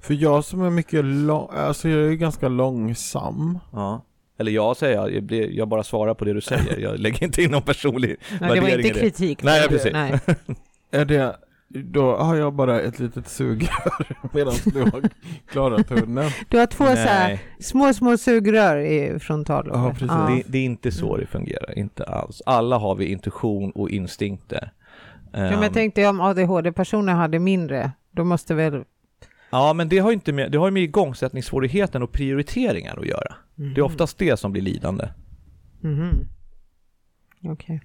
För jag som är mycket lång, alltså jag är ganska långsam. Ja. Eller jag säger jag, jag, blir, jag bara svarar på det du säger, jag lägger inte in någon personlig Nej, det var värdering inte i det. kritik. Nej, precis. Nej. Är det, då har jag bara ett litet sugrör medan du har klarat tunneln. Du har två så här Nej, små, små sugrör i frontalloben. Ja, precis. det, det är inte så det fungerar, inte alls. Alla har vi intuition och instinkter. Ja, men Ehm, jag tänkte om ADHD-personer hade mindre, då måste väl... Ja, men det har ju inte med, det har ju med igångsättningssvårigheten och prioriteringar att göra. Det är oftast det som blir lidande. Mhm. Okej.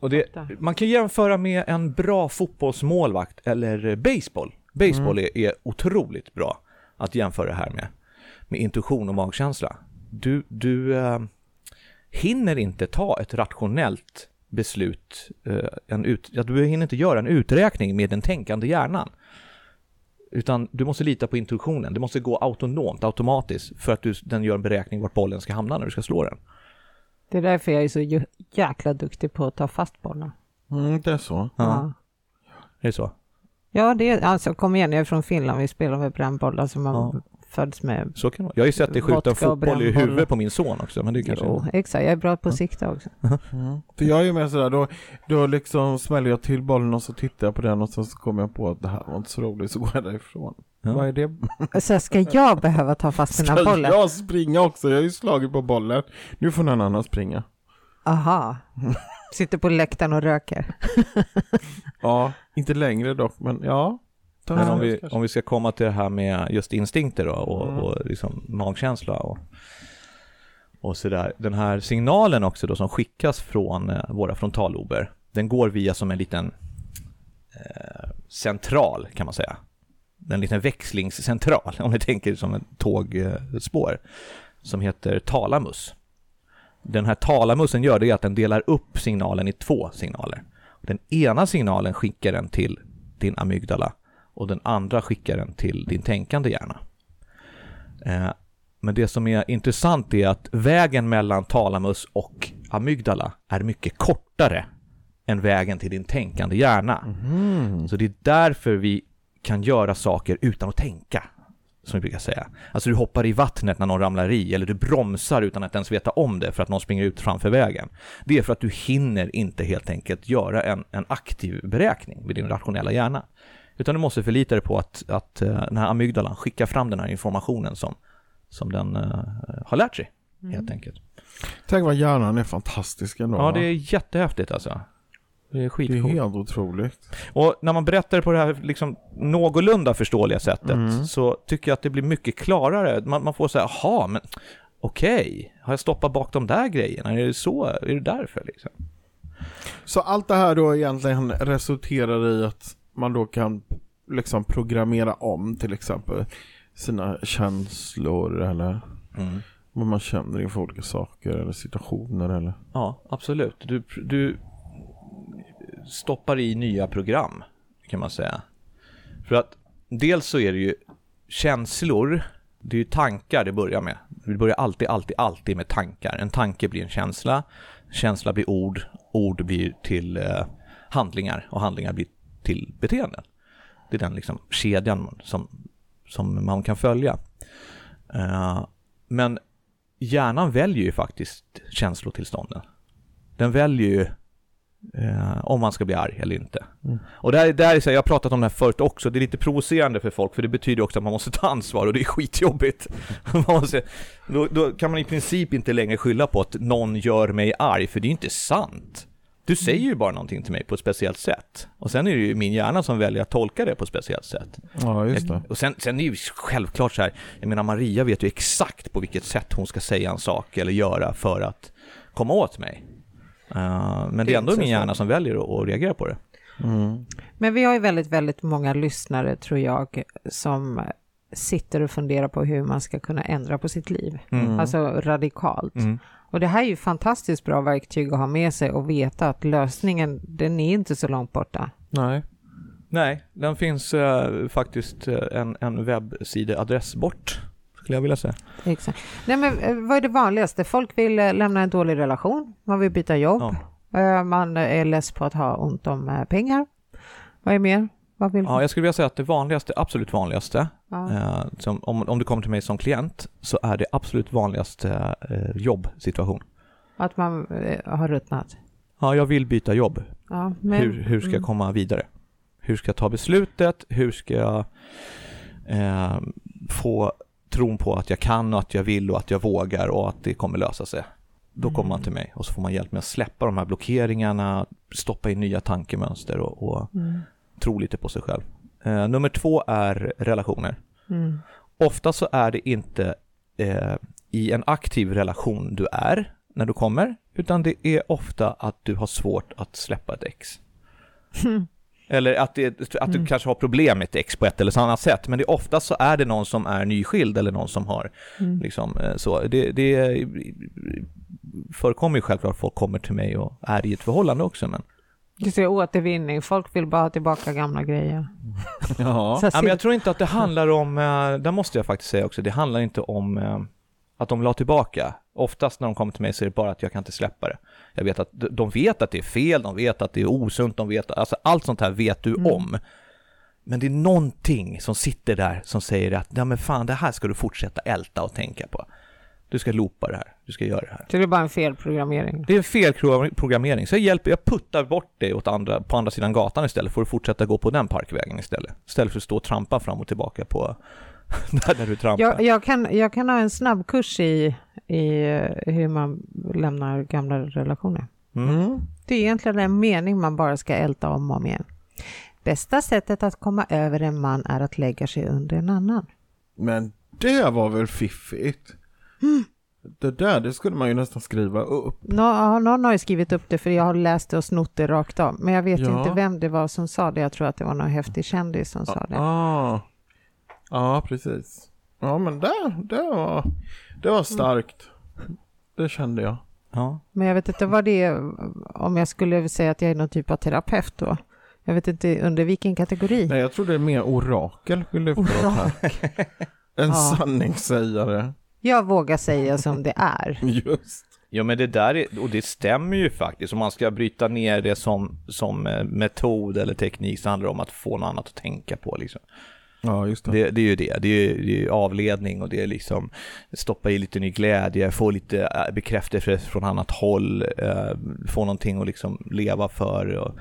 Fattar. man kan jämföra med en bra fotbollsmålvakt eller baseball. Baseball är, är otroligt bra att jämföra det här med, med intuition och magkänsla. Du, du eh, hinner inte ta ett rationellt beslut, eh, en ut, ja, du hinner inte göra en uträkning med den tänkande hjärnan. Utan du måste lita på intuitionen, det måste gå autonomt, automatiskt, för att du, den gör en beräkning vart bollen ska hamna när du ska slå den. Det är därför jag är så jäkla duktig på att ta fast bollen. Mm, det är så. Ja. Är det så? Ja, det är, alltså kom igen, jag är från Finland, vi spelar med brännbollar som man Ja. Föds med. Så kan det vara. Jag har ju sett dig skjuta Vodka och fotboll i huvudet på min son också, men det är kanske... Jo, exakt, jag är bra på att sikta också. Mm. För jag är ju med sådär, då, då liksom smäller jag till bollen och så tittar jag på den och sen så kommer jag på att det här var inte så roligt så går jag därifrån. Ja. Vad är det? Så ska jag behöva ta fast mina Ska bollar? jag springa också? Jag har ju slagit på bollen. Nu får någon annan springa. Aha. Sitter på läktaren och röker. Ja, inte längre dock, men ja. Men en om vi, om vi ska komma till det här med just instinkter då, och, Mm. och liksom magkänsla och, och sådär. Den här signalen också då som skickas från eh, våra frontallober, den går via som en liten eh, central kan man säga. En liten växlingscentral, om ni tänker som ett tågspår, som heter talamus. Den här talamusen gör det att den delar upp signalen i två signaler. Den ena signalen skickar den till din amygdala och den andra skickar den till din tänkande hjärna. Eh, Men det som är intressant är att vägen mellan talamus och amygdala är mycket kortare än vägen till din tänkande hjärna. Mm. Så det är därför vi kan göra saker utan att tänka, som vi brukar säga. Alltså du hoppar i vattnet när någon ramlar i, eller du bromsar utan att ens veta om det för att någon springer ut framför vägen. Det är för att du hinner inte helt enkelt göra en, en aktiv beräkning med din rationella hjärna. Utan du måste förlita dig på att, att eh, den här amygdalan skickar fram den här informationen som, som den eh, har lärt sig, helt enkelt. Tänk vad hjärnan är fantastisk ändå. Ja, det är jättehäftigt alltså. Det är det är skitcoolt. helt otroligt. Och när man berättar på det här liksom någorlunda förståeliga sättet Mm. så tycker jag att det blir mycket klarare. Man, man får säga, jaha, men okej, har jag stoppat bak de där grejerna? Är det så? Är det därför liksom? Så allt det här då egentligen resulterar i att man då kan liksom programmera om till exempel sina känslor eller Mm. vad man känner inför olika saker eller situationer eller Ja, absolut. Du, du stoppar i nya program, kan man säga. För att dels så är det ju känslor, det är ju tankar det börjar med. Vi börjar alltid, alltid, alltid med tankar. En tanke blir en känsla, känsla blir ord, ord blir till eh, handlingar och handlingar blir till beteenden. Det är den liksom kedjan som, som man kan följa. Eh, men hjärnan väljer ju faktiskt känslotillstånden. Den väljer ju Eh, om man ska bli arg eller inte. Och där, där är så här, jag har pratat om det här förut också, det är lite provocerande för folk för det betyder också att man måste ta ansvar och det är skitjobbigt. Måste, då, då kan man i princip inte längre skylla på att någon gör mig arg, för det är inte sant. Du säger ju bara någonting till mig på ett speciellt sätt. Och sen är det ju min hjärna som väljer att tolka det på ett speciellt sätt. Ja, just det. Och sen, sen är det ju självklart så här, jag menar Maria vet ju exakt på vilket sätt hon ska säga en sak eller göra för att komma åt mig. Eh, men det är ändå min hjärna som väljer att, att reagera på det. Mm. Men vi har ju väldigt, väldigt många lyssnare tror jag som sitter och funderar på hur man ska kunna ändra på sitt liv. Mm. Alltså radikalt. Mm. Och det här är ju fantastiskt bra verktyg att ha med sig och veta att lösningen, den är inte så långt borta. Nej. Nej, den finns eh, faktiskt eh, en, en webbsideadress bort, skulle jag vilja säga. Exakt. Nej, men eh, vad är det vanligaste? Folk vill eh, lämna en dålig relation, man vill byta jobb, Eh, man är less på att ha ont om pengar. Vad är mer? Vad vill Ja, jag skulle vilja säga att det vanligaste, absolut vanligaste, Ja. eh, som, om, om du kommer till mig som klient, så är det absolut vanligaste eh, jobbsituation. Att man eh, har ruttnat? Ja, jag vill byta jobb. Ja, men, hur, hur ska jag mm. komma vidare? Hur ska jag ta beslutet? Hur ska jag eh, få tron på att jag kan och att jag vill och att jag vågar och att det kommer lösa sig? Då kommer man till mig och så får man hjälp med att släppa de här blockeringarna, stoppa in nya tankemönster och, och Mm. tro lite på sig själv. Eh, nummer två är relationer. Mm. Ofta så är det inte eh, i en aktiv relation du är när du kommer, utan det är ofta att du har svårt att släppa ett ex. Eller att, det, att du Mm. kanske har problem med ett ex på ett eller annat sätt, men det är ofta så är det någon som är nyskild eller någon som har Mm. liksom eh, så. Det, det förekommer ju självklart folk kommer till mig och är i ett förhållande också, men Du ser återvinning, folk vill bara ha tillbaka gamla grejer. Ja. Ja, men jag tror inte att det handlar om, eh, där måste jag faktiskt säga också, det handlar inte om eh, att de ha tillbaka. Oftast när de kommer till mig så är det bara att jag kan inte släppa det. Jag vet att de vet att det är fel, de vet att det är osunt, de vet, alltså allt sånt här vet du Mm. om. Men det är någonting som sitter där som säger att, ja men fan det här ska du fortsätta älta och tänka på. Du ska loopa det här, du ska göra det här. Så det är bara en felprogrammering. Det är en felprogrammering, så jag hjälper, jag puttar bort dig åt andra, på andra sidan gatan istället för att fortsätta gå på den parkvägen istället. Istället för att stå och trampa fram och tillbaka på där, du trampar. Jag, jag, kan, jag kan ha en snabbkurs i, i eh, hur man lämnar gamla relationer. Mm. Det är egentligen en mening man bara ska älta om och om igen. Bästa sättet att komma över en man är att lägga sig under en annan. Men det var väl fiffigt? Det där, det skulle man ju nästan skriva upp. Nå, ja, någon har ju skrivit upp det för jag har läst det och snott det rakt av. Men jag vet Ja. inte vem det var som sa det. Jag tror att det var någon häftig kändis som sa det. Ah. Ja, precis. Ja, men det, det, var, det var starkt. Det kände jag. Ja. Men jag vet inte vad det är, om jag skulle säga att jag är någon typ av terapeut då. Jag vet inte under vilken kategori. Nej, jag tror det är mer orakel vi lyfter här. En Ja. sanningssägare. Jag vågar säga som det är. Just. ja men det där är, och det stämmer ju faktiskt. Om man ska bryta ner det som, som eh, metod eller teknik så handlar det om att få något annat att tänka på liksom. Ja, just det. Det, det är ju det. Det är, det är avledning och det är liksom stoppa i lite ny glädje, få lite eh, bekräftelse från annat håll, eh, få någonting att liksom leva för. Och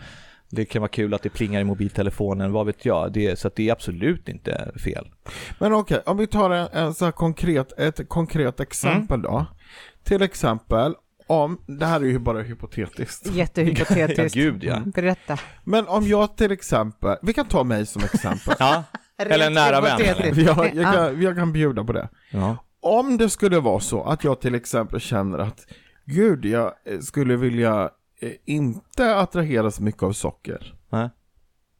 det kan vara kul att det plingar i mobiltelefonen, vad vet jag. Det, så att det är absolut inte fel. Men okej, om vi tar en, en så här konkret, ett konkret exempel då. Till exempel om, det här är ju bara hypotetiskt. Jättehypotetiskt. Ja, gud ja. Berätta. Men om jag till exempel, vi kan ta mig som exempel. ja. Eller en nära vän, hypotetiskt. jag, jag, kan, jag kan bjuda på det. ja. Om det skulle vara så att jag till exempel känner att Gud, jag skulle vilja inte attrahera så mycket av socker. Nej.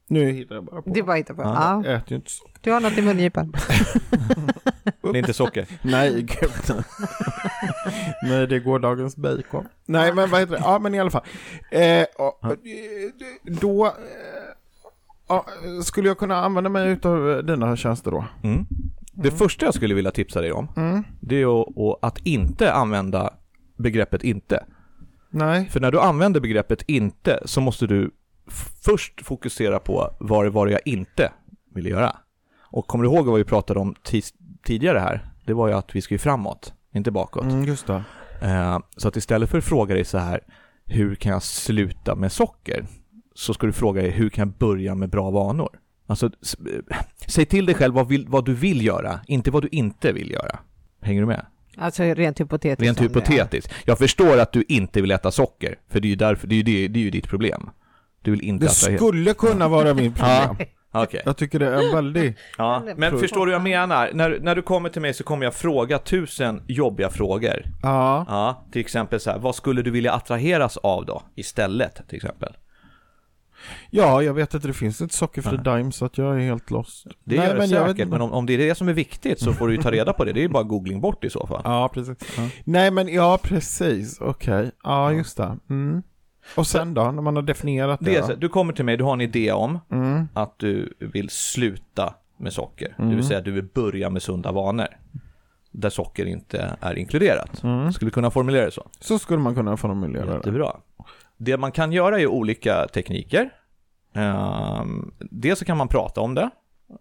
Nu hittar jag bara på. Det var inte på. Ja. Ja. Jag äter ju inte socker. Du har något i mungipan. Det är inte socker. Nej, gud. Nej, det är gårdagens bacon. Nej, men vad heter det? Ja, men i alla fall. Eh, och, eh, då eh, ja, skulle jag kunna använda mig utav dina tjänster då? Mm. Det första jag skulle vilja tipsa dig om, Mm. det är att- att inte använda begreppet inte. Nej. För när du använder begreppet inte så måste du först fokusera på vad det var jag inte ville göra. Och kommer du ihåg vad vi pratade om tidigare här? Det var ju att vi ska ju framåt, inte bakåt. Mm, just det. Eh, så att istället för att fråga dig så här, hur kan jag sluta med socker? Så ska du fråga dig, hur kan jag börja med bra vanor? Alltså, eh, säg till dig själv vad, vill, vad du vill göra, inte vad du inte vill göra. Hänger du med? Alltså rent hypotetiskt. Rent det hypotetiskt. Jag förstår att du inte vill äta socker, för det är ju, därför, det är ju, det, det är ju ditt problem. Du vill inte Det äta helt... skulle kunna vara min problem. Okej. Jag tycker det är väldigt... Ja, men förstår du vad jag menar? När, när du kommer till mig så kommer jag fråga tusen jobbiga frågor. Ja. Ja, till exempel så här, vad skulle du vilja attraheras av då? Istället, till exempel. Ja, jag vet att det finns ett sockerfri Daim så att jag är helt lost. Det Nej, gör det men jag vet säkert, inte. men om, om det är det som är viktigt så får du ju ta reda på det. Det är ju bara googling bort i så fall. Ja, precis. Nej, men ja, precis. Okej. Ja, just det. Mm. Och sen då, när man har definierat det? Det så, du kommer till mig, du har en idé om Mm. att du vill sluta med socker. Det vill säga att du vill börja med sunda vanor. Där socker inte är inkluderat. Mm. Skulle du kunna formulera det så? Så skulle man kunna formulera det. Jättebra. Det man kan göra är olika tekniker. Ehm, dels så kan man prata om det.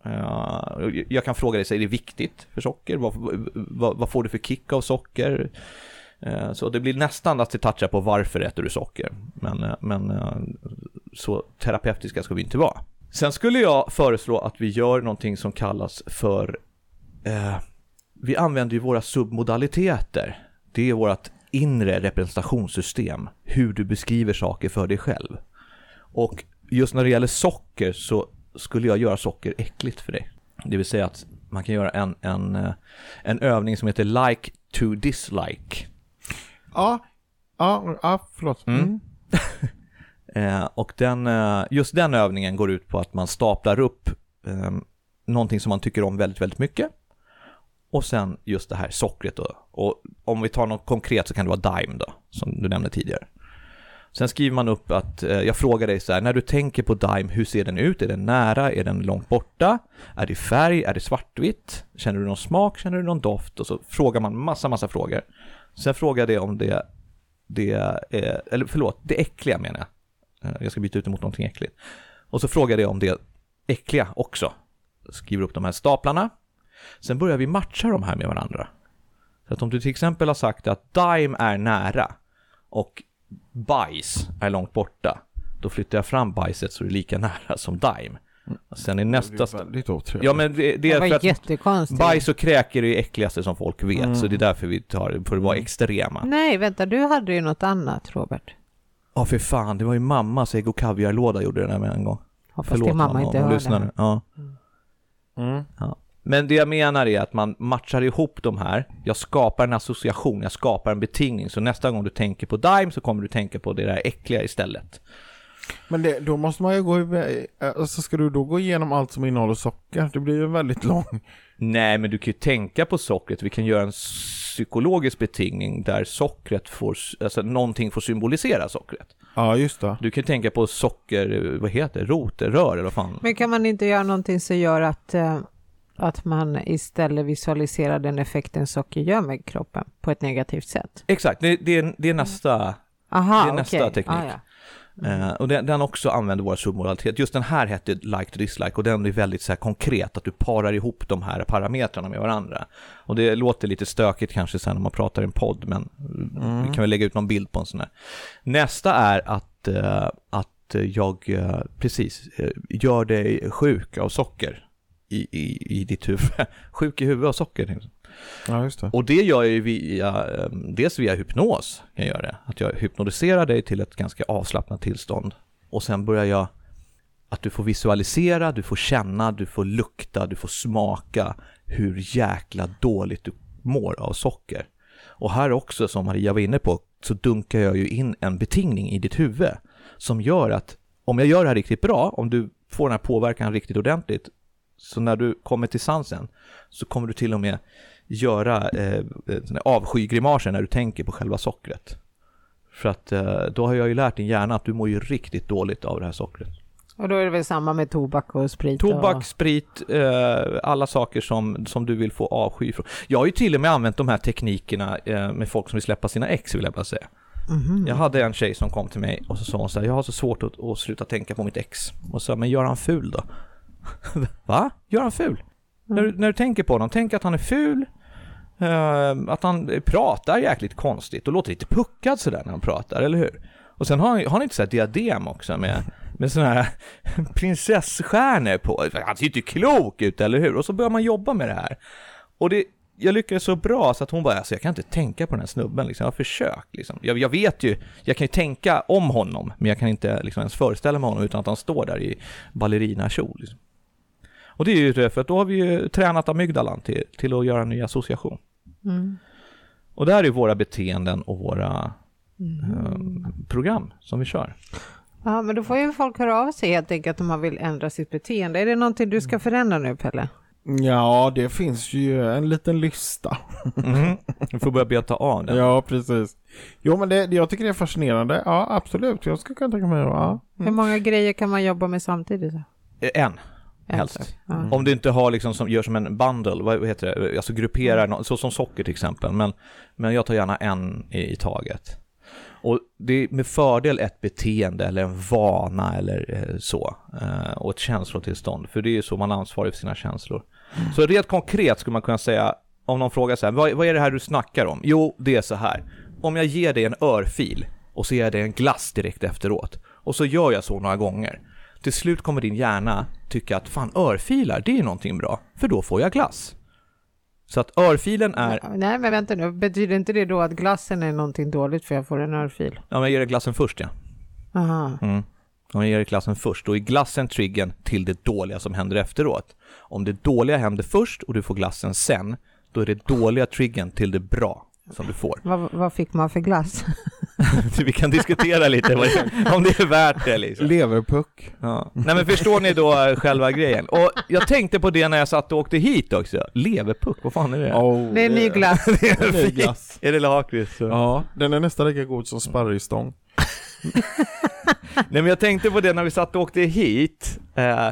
Ehm, jag kan fråga dig, så är det viktigt för socker? Vad, vad, vad får du för kick av socker? Ehm, så det blir nästan att det touchar på varför äter du socker. Men, eh, men eh, så terapeutiska ska vi inte vara. Sen skulle jag föreslå att vi gör någonting som kallas för eh, vi använder ju våra submodaliteter. Det är vårt inre representationssystem, hur du beskriver saker för dig själv. Och just när det gäller socker så skulle jag göra socker äckligt för dig. Det vill säga att man kan göra en, en, eh, en övning som heter like to dislike. Ja, ja, ja förlåt. Mm. Mm. Eh, och den, eh, just den övningen går ut på att man staplar upp eh, någonting som man tycker om väldigt, väldigt mycket. Och sen just det här sockret då. Och om vi tar något konkret så kan det vara Dime då, som du nämnde tidigare. Sen skriver man upp att, eh, jag frågar dig så här, när du tänker på Dime, hur ser den ut? Är den nära? Är den långt borta? Är det färg? Är det svartvitt? Känner du någon smak? Känner du någon doft? Och så frågar man massa, massa frågor. Sen frågar jag dig om det, det är, eller förlåt, det äckliga menar jag. Eh, jag ska byta ut det mot någonting äckligt. Och så frågar jag om det äckliga också. Skriver upp de här staplarna. Sen börjar vi matcha de här med varandra. Så att om du till exempel har sagt att Dime är nära och bajs är långt borta, då flyttar jag fram bajset så det är lika nära som Dime. Och sen i nästa... Det är väldigt otrevligt. Ja men det, det Det är var för att jättekonstigt. bajs och kräk är det äckligaste som folk vet, så det är därför vi tar det, för att vara extrema. Nej, vänta, du hade ju något annat, Robert. Ja för fan, det var ju mammas ägg och kaviarlåda gjorde det där med en gång. Hoppas din mamma inte hör det. Ja. Mm. Ja. Men det jag menar är att man matchar ihop de här. Jag skapar en association, jag skapar en betingning. Så nästa gång du tänker på Dime så kommer du tänka på det där äckliga istället. Men det, då måste man ju gå iväg, alltså ska du då gå igenom allt som innehåller socker? Det blir ju väldigt lång. Nej, men du kan ju tänka på sockret. Vi kan göra en psykologisk betingning där sockret får, alltså någonting får symbolisera sockret. Ja, just det. Du kan ju tänka på socker, vad heter det, rotrör eller vad fan. Men kan man inte göra någonting som gör att, eh, att man istället visualiserar den effekten socker gör med kroppen på ett negativt sätt? Exakt, det, det, är, det är nästa Aha, Det är nästa okej. teknik. Ah, ja. Eh, och den, den också använder våra submodalitet. Just den här hette like to dislike och den är väldigt så här konkret, att du parar ihop de här parametrarna med varandra. Och det låter lite stökigt kanske sen när man pratar i en podd, men vi kan väl lägga ut någon bild på en sån här. Nästa är att, eh, att jag, eh, precis, gör dig sjuk av socker i, i, i ditt huvud. sjuk i huvudet av socker. jag. Ja, just det. Och det gör jag ju via, eh, dels via hypnos, kan jag göra det. Att jag hypnotiserar dig till ett ganska avslappnat tillstånd. Och sen börjar jag, att du får visualisera, du får känna, du får lukta, du får smaka hur jäkla dåligt du mår av socker. Och här också, som Maria var inne på, så dunkar jag ju in en betingning i ditt huvud som gör att om jag gör det här riktigt bra, om du får den här påverkan riktigt ordentligt, så när du kommer till sansen så kommer du till och med göra eh, avskygrimaser när du tänker på själva sockret. För att eh, då har jag ju lärt din hjärna att du mår ju riktigt dåligt av det här sockret. Och då är det väl samma med tobak och sprit? Tobak, Och... sprit, eh, alla saker som, som du vill få avsky från. Jag har ju till och med använt de här teknikerna eh, med folk som vill släppa sina ex vill jag bara säga. Mhm. Jag hade en tjej som kom till mig och så sa hon så här, jag har så svårt att, att sluta tänka på mitt ex. Och så men gör han ful då? Va? Gör han ful? När, du, när du tänker på honom, tänk att han är ful, eh, att han pratar jäkligt konstigt och låter lite puckad sådär när han pratar, eller hur? Och sen har han, har han inte här diadem också med, med sådana här prinsessstjärnor på. Han ser inte klok ut, eller hur? Och så börjar man jobba med det här. Och det, jag lyckades så bra så att hon bara, alltså jag kan inte tänka på den här snubben liksom. Jag har försökt liksom. Jag, jag vet ju, jag kan ju tänka om honom, men jag kan inte liksom ens föreställa mig honom utan att han står där i ballerinakjol. Liksom. Och det är ju det, för att då har vi ju tränat amygdalan till, till att göra en ny association. Mm. Och det här är våra beteenden och våra Mm. eh, program som vi kör. Ja, men då får ju folk höra av sig helt enkelt om man vill ändra sitt beteende. Är det någonting du ska förändra nu, Pelle? Ja, det finns ju en liten lista. Mm. Vi får börja beta av den. Ja, precis. Jo, men det, jag tycker det är fascinerande. Ja, absolut. Jag skulle kunna tänka mig ja. Hur många grejer kan man jobba med samtidigt? Eh, En helst. Ja. Om du inte har liksom som, gör som en bundle, vad heter det, alltså grupperar, nå- så som socker till exempel, men, men jag tar gärna en i, i taget. Och det är med fördel ett beteende eller en vana eller eh, så, eh, och ett känslotillstånd, för det är ju så man är ansvarig för sina känslor. Så rent konkret skulle man kunna säga, om någon frågar så här, vad, vad är det här du snackar om? Jo, det är så här, om jag ger dig en örfil och så ger jag dig en glass direkt efteråt, och så gör jag så några gånger, till slut kommer din hjärna tycka att fan örfilar, det är någonting bra, för då får jag glass. Så att örfilen är, Nej, men vänta nu. Betyder inte det då att glassen är någonting dåligt för jag får en örfil? ja men jag ger dig glassen först ja. Aha. Mm. Om jag ger dig glassen först, då är glassen triggern till det dåliga som händer efteråt. Om det dåliga händer först och du får glassen sen, då är det dåliga triggern till det bra som du får. Vad, vad fick man för glass? Vi kan diskutera lite det, om det är värt det liksom. Leverpuck. Ja. Nej men förstår ni då eh, själva grejen? Och jag tänkte på det när jag satt och åkte hit också. Leverpuck, vad fan är det? Oh, Det är en ny glass. Det är en ny glass. Är det lakrits? Ja, den är nästan lika god som sparrisstång. Nej men jag tänkte på det när vi satt och åkte hit. Eh,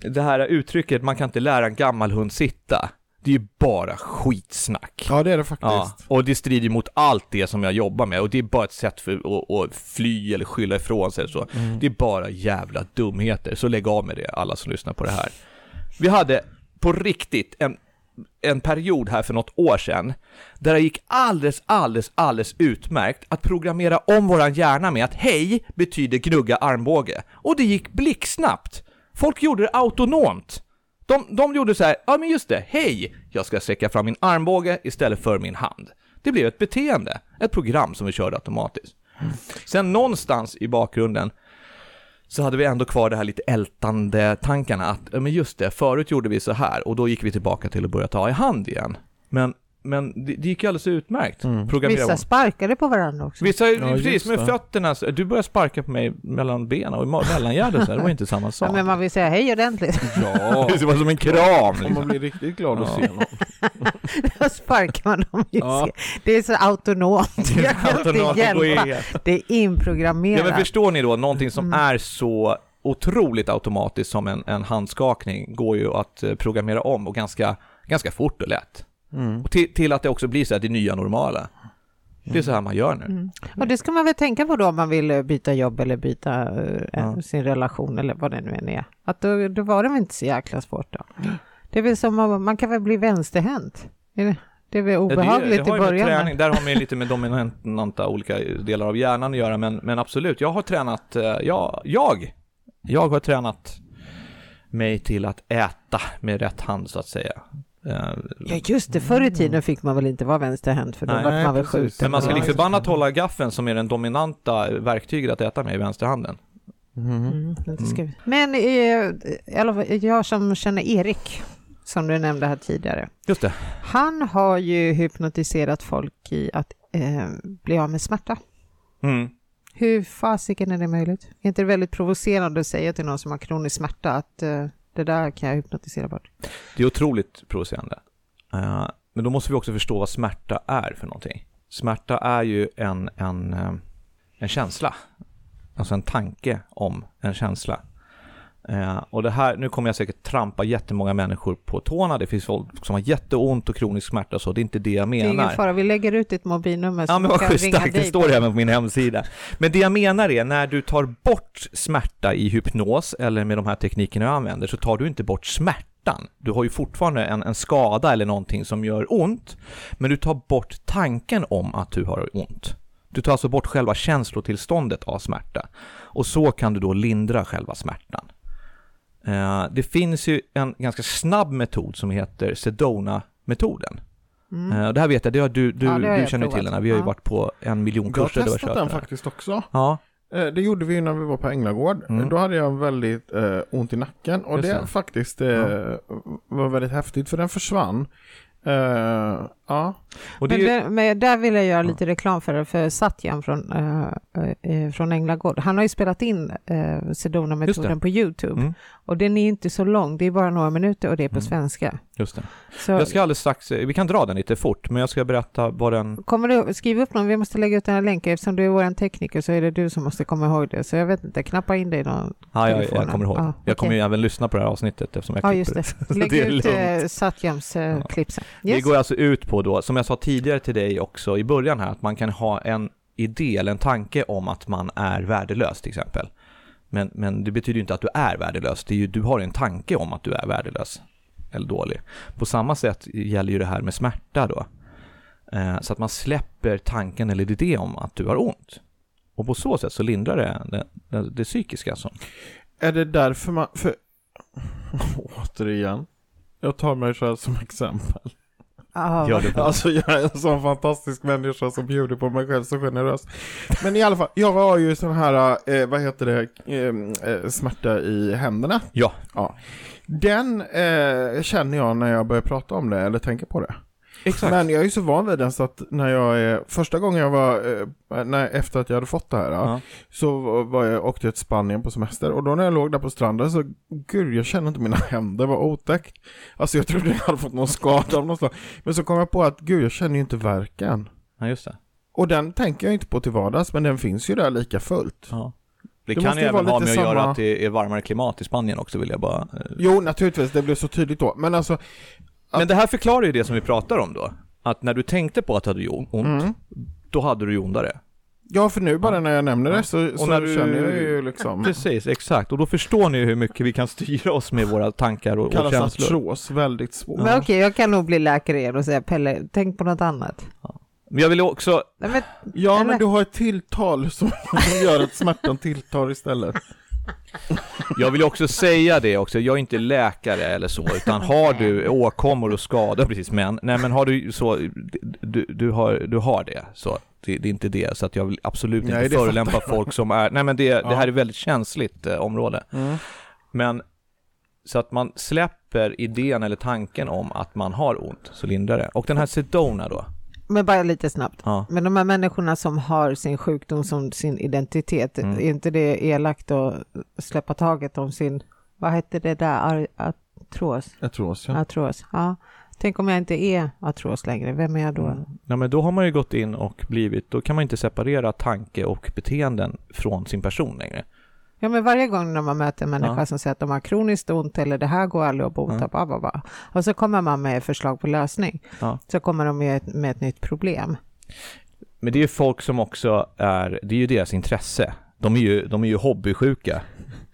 det här uttrycket, man kan inte lära en gammal hund sitta. Det är ju bara skitsnack. Ja, det är det faktiskt. Ja, och det strider mot allt det som jag jobbar med och det är bara ett sätt för att, att fly eller skylla ifrån sig så. Det är bara jävla dumheter, så lägg av med det alla som lyssnar på det här. Vi hade på riktigt en, en period här för något år sedan där det gick alldeles, alldeles, alldeles utmärkt att programmera om våran hjärna med att hej betyder gnugga armbåge. Och det gick blixtsnabbt. Folk gjorde det autonomt. De, de gjorde så här, ja men just det, hej, jag ska sträcka fram min armbåge istället för min hand. Det blev ett beteende, ett program som vi körde automatiskt. Sen någonstans i bakgrunden så hade vi ändå kvar det här lite ältande tankarna att, ja men just det, förut gjorde vi så här och då gick vi tillbaka till att börja ta i hand igen. Men, men det, det gick ju alldeles utmärkt. Programmera Vissa sparkade på varandra också. Vissa, Ja, precis, med det. fötterna, du började sparka på mig mellan benen och mellangärdet, så här, det var inte samma sak. Ja, men man vill säga hej ordentligt. Ja, Det var som en kram om liksom. man blir riktigt glad att se någon. Då sparkar man dem ju. Ja. Det är så autonomt. Jag kan Autonomt. Det är inprogrammerat. Ja men förstår ni då, någonting som Mm. är så otroligt automatiskt som en, en handskakning går ju att eh, programmera om och ganska, ganska fort och lätt. Mm. Och till, till att det också blir så här det nya normala. Det är så här man gör nu. Mm. Och det ska man väl tänka på då om man vill eh, byta jobb eller byta eh, Ja. sin relation eller vad det nu än är. Att då, då var det väl inte så jäkla svårt då. Det är väl som om man kan väl bli vänsterhänt. Är det, det är väl Ja, det- obehagligt det i början. Träning, där har man ju lite med dominanta olika delar av hjärnan att göra, men, men absolut, jag har tränat, eh, jag, jag, jag har tränat mig till att äta med rätt hand så att säga. Eh, Ja just det, förr i tiden fick man väl inte vara vänsterhänt för då Nej, var man väl skjuten. Men man ska just förbannat hålla gaffeln som är den dominanta verktyget att äta med i vänsterhanden. Mhm. Mm, ska vi- Men eh, jag som känner Erik, som du nämnde här tidigare, Just det. han har ju hypnotiserat folk i att eh, bli av med smärta. Mm. Hur fasiken är det möjligt? Är inte det väldigt provocerande att säga till någon som har kronisk smärta att eh, det där kan jag hypnotisera bort? Det är otroligt provocerande. Eh, men då måste vi också förstå vad smärta är för någonting. Smärta är ju en, en, eh, en känsla. Alltså en tanke om en känsla. Eh, och det här, nu kommer jag säkert trampa jättemånga människor på tårna. Det finns folk som har jätteont och kronisk smärta och så. Det är inte det jag Det är ingen menar. fara, vi lägger ut ditt mobilnummer så Ja men vad schysst, tack. Det står det även på min hemsida. Men det jag menar är, när du tar bort smärta i hypnos eller med de här teknikerna jag använder så tar du inte bort smärtan. Du har ju fortfarande en, en skada eller någonting som gör ont, men du tar bort tanken om att du har ont. Du tar alltså bort själva känslotillståndet av smärta. Och så kan du då lindra själva smärtan. Eh, det finns ju en ganska snabb metod som heter Sedona-metoden. Mm. Eh, det här vet jag, det har du, du, Ja, det har du jag känner till den här. Vi har ju varit på en miljon Jag har kurser. du har testat den faktiskt också. Ja, Eh, Det gjorde vi när vi var på Änglagård. Mm. Då hade jag väldigt eh, ont i nacken och Just det, det. faktiskt eh, Ja. var väldigt häftigt för den försvann. Eh, ja, och det Men, ju, det, men där vill jag göra lite reklam för, för Satyan från, eh, från Änglagård. Han har ju spelat in uh, Sedona-metoden på YouTube. Mm. Och den är inte så lång, det är bara några minuter och det är på Mm. svenska. Just det. Så Jag ska alldeles strax, vi kan dra den lite fort, men jag ska berätta vad den... kommer du skriva upp någon, vi måste lägga ut den här länken, eftersom du är vår tekniker så är det du som måste komma ihåg det. Så jag vet inte, knappa in det i någon Ja, jag, jag kommer ihåg. Ja, Jag kommer ju även lyssna på det här avsnittet eftersom jag Ja, klipper just det. Lägg det är ut eh, Satyams eh, Ja. klipp sen. Det Yes. går alltså ut på då, som jag sa tidigare till dig också i början här, att man kan ha en idé eller en tanke om att man är värdelös till exempel. Men, men det betyder ju inte att du är värdelös, det är ju, du har en tanke om att du är värdelös eller dålig. På samma sätt gäller ju det här med smärta då. Eh, så att man släpper tanken eller idé om att du har ont. Och på så sätt så lindrar det det, det, det psykiska alltså. är det därför man... För, återigen, jag tar mig själv som exempel. Ja, Gör det. Alltså jag är en sån fantastisk människa som bjuder på mig själv så generöst. Men i alla fall, jag har ju sån här, eh, vad heter det, eh, eh, smärta i händerna. Ja, Den eh, känner jag när jag börjar prata om det eller tänker på det. Exakt. Men jag är ju så van vid den så att när jag är, första gången jag var, eh, när, efter att jag hade fått det här, ja. så var jag, åkte jag till Spanien på semester och då när jag låg där på stranden så, gud jag känner inte mina händer, vad otäckt. Alltså jag trodde jag hade fått någon skada av något slag. Men så kom jag på att, gud jag känner ju inte verken. ja, just det. Och den tänker jag inte på till vardags, men den finns ju där lika fullt. Ja. Det, Det kan ju även vara ha med att göra samma- att det är varmare klimat i Spanien också vill jag bara... eh, Jo, naturligtvis, det blev så tydligt då. Men alltså, Men det här förklarar ju det som vi pratar om då. Att när du tänkte på att du hade ont, mm. då hade du ju ondare. ja för nu bara Ja. när jag nämner Ja. det så, så när du- känner jag ju liksom, Precis, exakt. Och då förstår ni hur mycket vi kan styra oss med våra tankar och, och kallas känslor. artros, väldigt svårt. Men okej, jag kan nog bli läkare igen och säga Pelle, tänk på något annat. Men jag vill också, Nej, men, Ja, Eller? men du har ett tilltal som, som gör att smärtan tilltar istället. Jag vill också säga det också, jag är inte läkare eller så, utan har du åkommor och skador, precis, men, nej men har du så, du, du, har, du har det, så det, det är inte det, så att jag vill absolut Nej, inte förolämpa folk som är, nej men det, det här är väldigt känsligt eh, område. Mm. Men så att man släpper idén eller tanken om att man har ont, så lindrar det. Och den här Sedona då? Men bara lite snabbt. Ja. Men de här människorna som har sin sjukdom som sin identitet, Mm. är inte det elakt att släppa taget om sin, vad hette det där, Ar- artros? Artros, ja. Artros, ja. Tänk om jag inte är artros längre, vem är jag då? Mm. Ja men då har man ju gått in och blivit, då kan man inte separera tanke och beteenden från sin person längre. Ja, men varje gång när man möter en människa Ja. som säger att de har kroniskt ont eller det här går aldrig att bota, Ja. bla, bla, bla. och så kommer man med förslag på lösning, Ja. så kommer de med ett, med ett nytt problem. Men det är ju folk som också är, det är ju deras intresse. De är ju, de är ju hobbysjuka.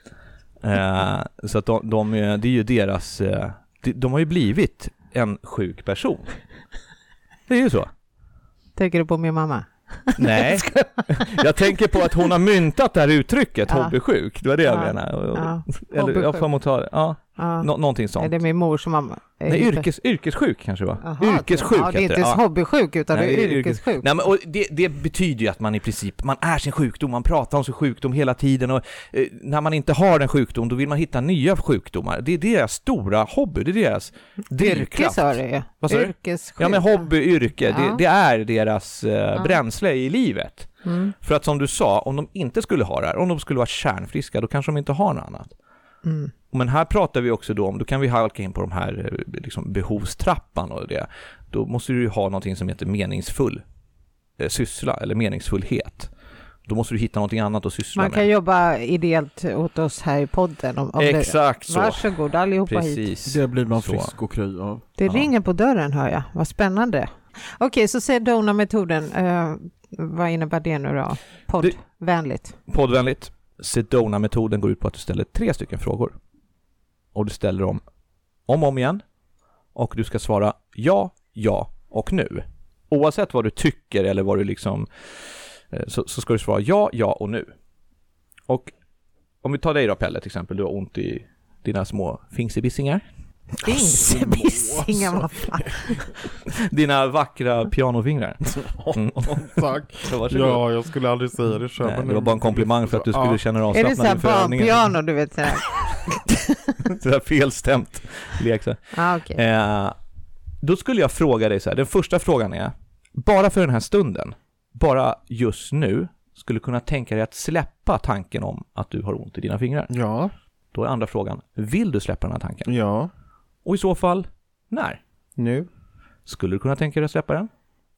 eh, så att de, de, är- det är ju deras, eh, de, de har ju blivit en sjuk person. Det är ju så. Tänker du på min mamma? Nej, jag tänker på att hon har myntat det här uttrycket, Ja. hobbysjuk. Det var det jag Ja. menade. Ja. Eller jag får motta det. Ja, Ja. nå- någonting Är sånt. det min mor som mamma? är Nej, yrkes, yrkessjuk kanske det var. Jaha, yrkessjuk Ja, det är inte Ja. hobbysjuk utan Nej, det är är yrkes- yrkessjuk. Nej, men, och det, det betyder ju att man i princip, man är sin sjukdom, man pratar om sin sjukdom hela tiden och eh, när man inte har en sjukdom då vill man hitta nya sjukdomar. Det är deras stora hobby, det är deras Yrke drivkraft. sa du ju. Vad sa? Yrkessjuk. Ja men hobby, yrke, Ja. det, det är deras eh, bränsle i livet. Mm. För att som du sa, om de inte skulle ha det här, om de skulle vara kärnfriska, då kanske de inte har något annat. Mm. Men här pratar vi också då om, då kan vi halka in på de här eh, liksom behovstrappan och det. Då måste du ju ha någonting som heter meningsfull eh, syssla eller meningsfullhet. Då måste du hitta någonting annat att syssla Man kan med. jobba ideellt åt oss här i podden. Om, om Exakt det. så. Varsågod allihopa hit. Precis. Det blir man Så. frisk och kry av. Det Ja. ringer på dörren hör jag. Vad spännande. Okej, så säg Dona-metoden. Eh, vad innebär det nu då? Poddvänligt. Poddvänligt. Sedona-metoden går ut på att du ställer tre stycken frågor. Och du ställer dem om och om igen. Och du ska svara ja, ja och nu. Oavsett vad du tycker eller vad du liksom eh, så, så ska du svara ja, ja och nu. Och om vi tar dig då Pelle till exempel, du har ont i dina små Fingsebissingar, vad fan. Dina vackra pianofingrar. Mm. Tack. Ja, jag skulle aldrig säga det själv. Nej, men det var bara en komplimang för att du skulle Ja. känna dig Är det avslappnad så här inför övningen. barnpiano, du vet? sådär? Sådär felstämt lek. så. Ah, okej. Eh, då skulle jag fråga dig så här, den första frågan är, bara för den här stunden, bara just nu, skulle du kunna tänka dig att släppa tanken om att du har ont i dina fingrar? Ja, Då är andra frågan, vill du släppa den här tanken? ja, Och i så fall, när? nu, Skulle du kunna tänka dig att släppa den?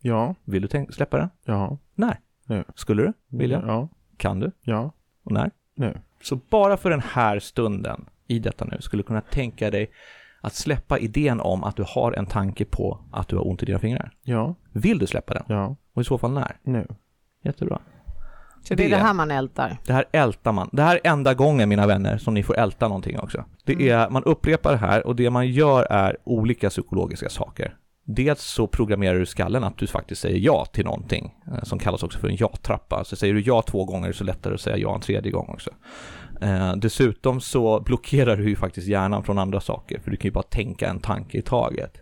ja, Vill du tänk- släppa den? ja, När? Nu. Skulle du? Vilja? ja, Kan du? ja, Och när? nu. Så bara för den här stunden, i detta nu, skulle du kunna tänka dig att släppa idén om att du har en tanke på att du har ont i dina fingrar? Ja, Vill du släppa den? ja, Och i så fall när? nu. Jättebra. Så det är det- det här man ältar? Det här ältar man. Det här är enda gången, mina vänner, som ni får älta någonting också. Det är, man upprepar det här och det man gör är olika psykologiska saker. Dels så programmerar du skallen att du faktiskt säger ja till någonting, eh, som kallas också för en ja-trappa. Så säger du ja två gånger så är det lättare att säga ja en tredje gång också. Eh, dessutom så blockerar du ju faktiskt hjärnan från andra saker, för du kan ju bara tänka en tanke i taget.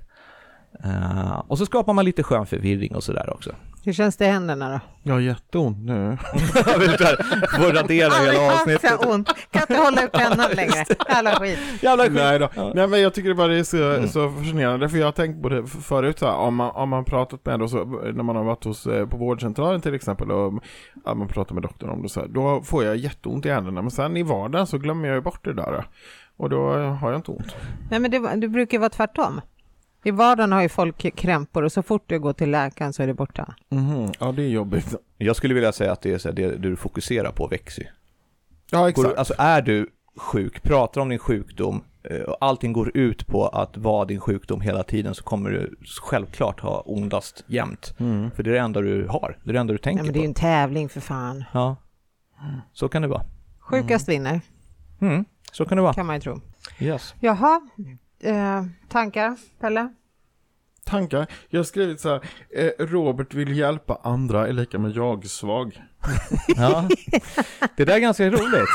Eh, och så skapar man lite skön förvirring och sådär också. Hur känns det i händerna då? Jag har jätteont nu. Får radera hela Aldrig avsnittet. så ont. Kan inte hålla upp pennan längre. Jävla skit. Jävla skit. Nej då. Ja. Nej men jag tycker det bara är så, Mm. så fascinerande, för jag har tänkt på det förut så här, om man, om man pratat med och så, när man har varit hos, eh, på vårdcentralen till exempel och ja, man pratar med doktorn om det så här, då får jag jätteont i händerna, men sen i vardagen så glömmer jag ju bort det där. Och då har jag inte ont. Nej, men det, det brukar vara tvärtom. I vardagen har ju folk krämpor och så fort du går till läkaren så är det borta. Mhm, Ja, det är jobbigt. Jag skulle vilja säga att det är så här, det du fokuserar på växer. Ja, Går, exakt. du- alltså är du sjuk, pratar om din sjukdom eh, och allting går ut på att vara din sjukdom hela tiden så kommer du självklart ha ondast jämt. Mm. För det är det enda du har, det är det enda du tänker Nej, men det är ju på. en tävling för fan. Ja, så kan det vara. Sjukast vinner, Mm, så kan det vara. kan man ju tro. Yes. Jaha, eh, tankar, Pelle? Tankar. Jag har skrivit så här, eh, Robert vill hjälpa andra är lika med jag svag. Ja. Det där är ganska roligt.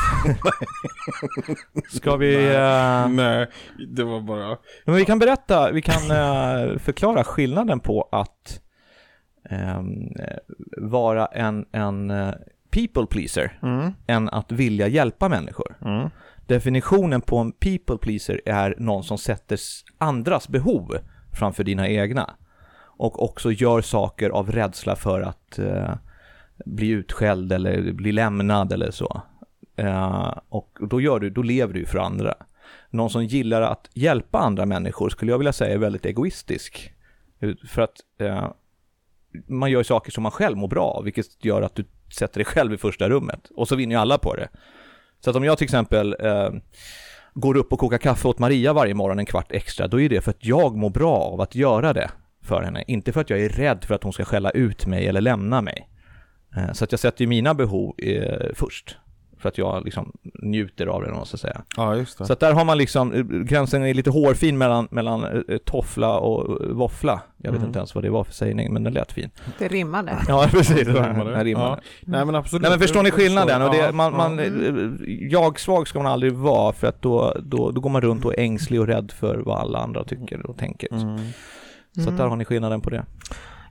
Ska vi... eh, Nej, det var bara... Men vi kan berätta, vi kan eh, förklara skillnaden på att ehm, eh, vara en, en eh, people pleaser Mm, än att vilja hjälpa människor. mm, Definitionen på en people pleaser är någon som sätter andras behov framför dina egna. Och också gör saker av rädsla för att eh, bli utskälld eller bli lämnad eller så. Eh, och då, gör du, då lever du för andra. Någon som gillar att hjälpa andra människor skulle jag vilja säga är väldigt egoistisk. Eh, för att eh, man gör saker som man själv mår bra av, vilket gör att du sätter dig själv i första rummet. Och så vinner ju alla på det. Så att om jag till exempel eh, går upp och kokar kaffe åt Maria varje morgon en kvart extra, då är det för att jag mår bra av att göra det för henne. Inte för att jag är rädd för att hon ska skälla ut mig eller lämna mig. Eh, så att jag sätter ju mina behov eh, först. För att jag liksom njuter av det, om man ska säga. Ja, just det. Så att där har man liksom, eh, gränsen är lite hårfin mellan, mellan eh, toffla och eh, våffla. Jag vet Mm. inte ens vad det var för sägning, men den lät fin. Det rimmade. Ja, precis. Det Rimmade. det rimmade. Ja. Nej men absolut. Nej men förstår ni skillnaden? Och det, man, man, ja. eh, jag svag ska man aldrig vara för att då, då, då går man runt och är ängslig och rädd för vad alla andra tycker och tänker. Mm. Så att där har ni skillnaden på det.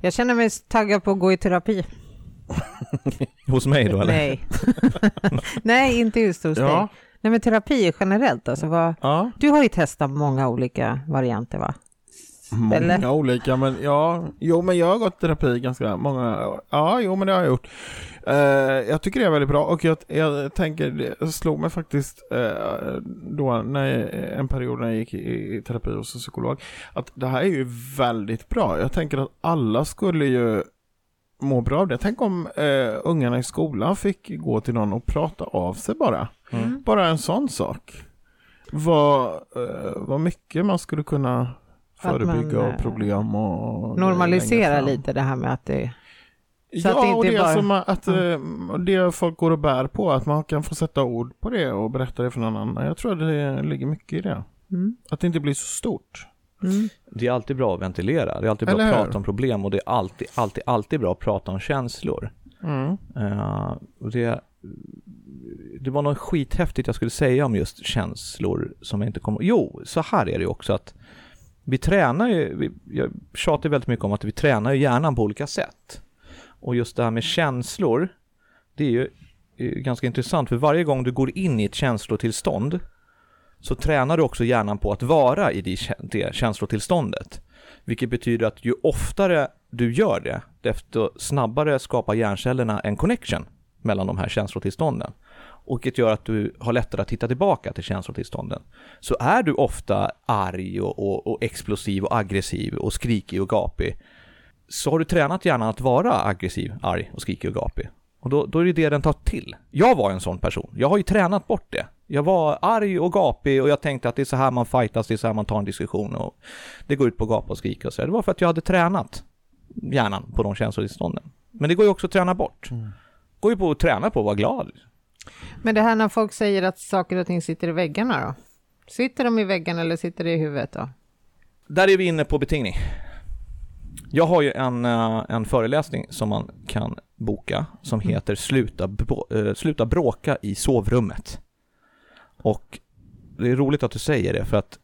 Jag känner mig taggad på att gå i terapi. Hos mig då eller? Nej. Nej, inte just hos dig. Ja, Nej, men terapi generellt. Alltså, vad... ja. Du har ju testat många olika varianter, va? Många Eller? olika, men ja, jo men jag har gått terapi ganska många, ja jo men det har jag gjort. Eh, jag tycker det är väldigt bra och jag, jag tänker, det slog mig faktiskt eh, då när jag, en period när jag gick i, i terapi hos en psykolog, att det här är ju väldigt bra. Jag tänker att alla skulle ju må bra av det. Tänk om eh, ungarna i skolan fick gå till någon och prata av sig bara. Mm. Bara en sån sak. Vad, eh, vad mycket man skulle kunna Att man, förebygga eh, och problem och Normalisera lite det här med att det... Så ja, att det inte och det bara- som att eh, det folk går och bär på, att man kan få sätta ord på det och berätta det för någon annan. Jag tror att det ligger mycket i det. Mm. Att det inte blir så stort. Mm. Det är alltid bra att ventilera, det är alltid bra Eller att hur? prata om problem och det är alltid, alltid, alltid bra att prata om känslor. Mm. Och det, det var något skithäftigt jag skulle säga om just känslor som jag inte kommer Jo, så här är det också att vi tränar ju, vi, jag tjatar väldigt mycket om att vi tränar ju hjärnan på olika sätt. Och just det här med känslor, det är ju är ju ganska intressant för varje gång du går in i ett känslotillstånd så tränar du också hjärnan på att vara i det det känslotillståndet. Vilket betyder att ju oftare du gör det, desto snabbare skapar hjärncellerna en connection mellan de här känslotillstånden. Och gör att du har lättare att hitta tillbaka till känslotillstånden. Så är du ofta arg och, och, och explosiv och aggressiv och skrikig och gapig, så har du tränat hjärnan att vara aggressiv, arg och skrikig och gapig. Och då, då är det det den tar till. Jag var en sån person. Jag har ju tränat bort det. Jag var arg och gapig och jag tänkte att det är så här man fightas, det är så här man tar en diskussion och det går ut på att gapa och skrika och så. Det var för att jag hade tränat hjärnan på de känslotillstånden. Men det går ju också att träna bort. går ju på att träna på att vara glad. Men det här när folk säger att saker och ting sitter i väggarna då? Sitter de i väggarna eller sitter det i huvudet då? Där är vi inne på betingning. Jag har ju en, eh, en föreläsning som man kan boka som heter sluta, brå- eh, sluta bråka i sovrummet. Och det är roligt att du säger det för att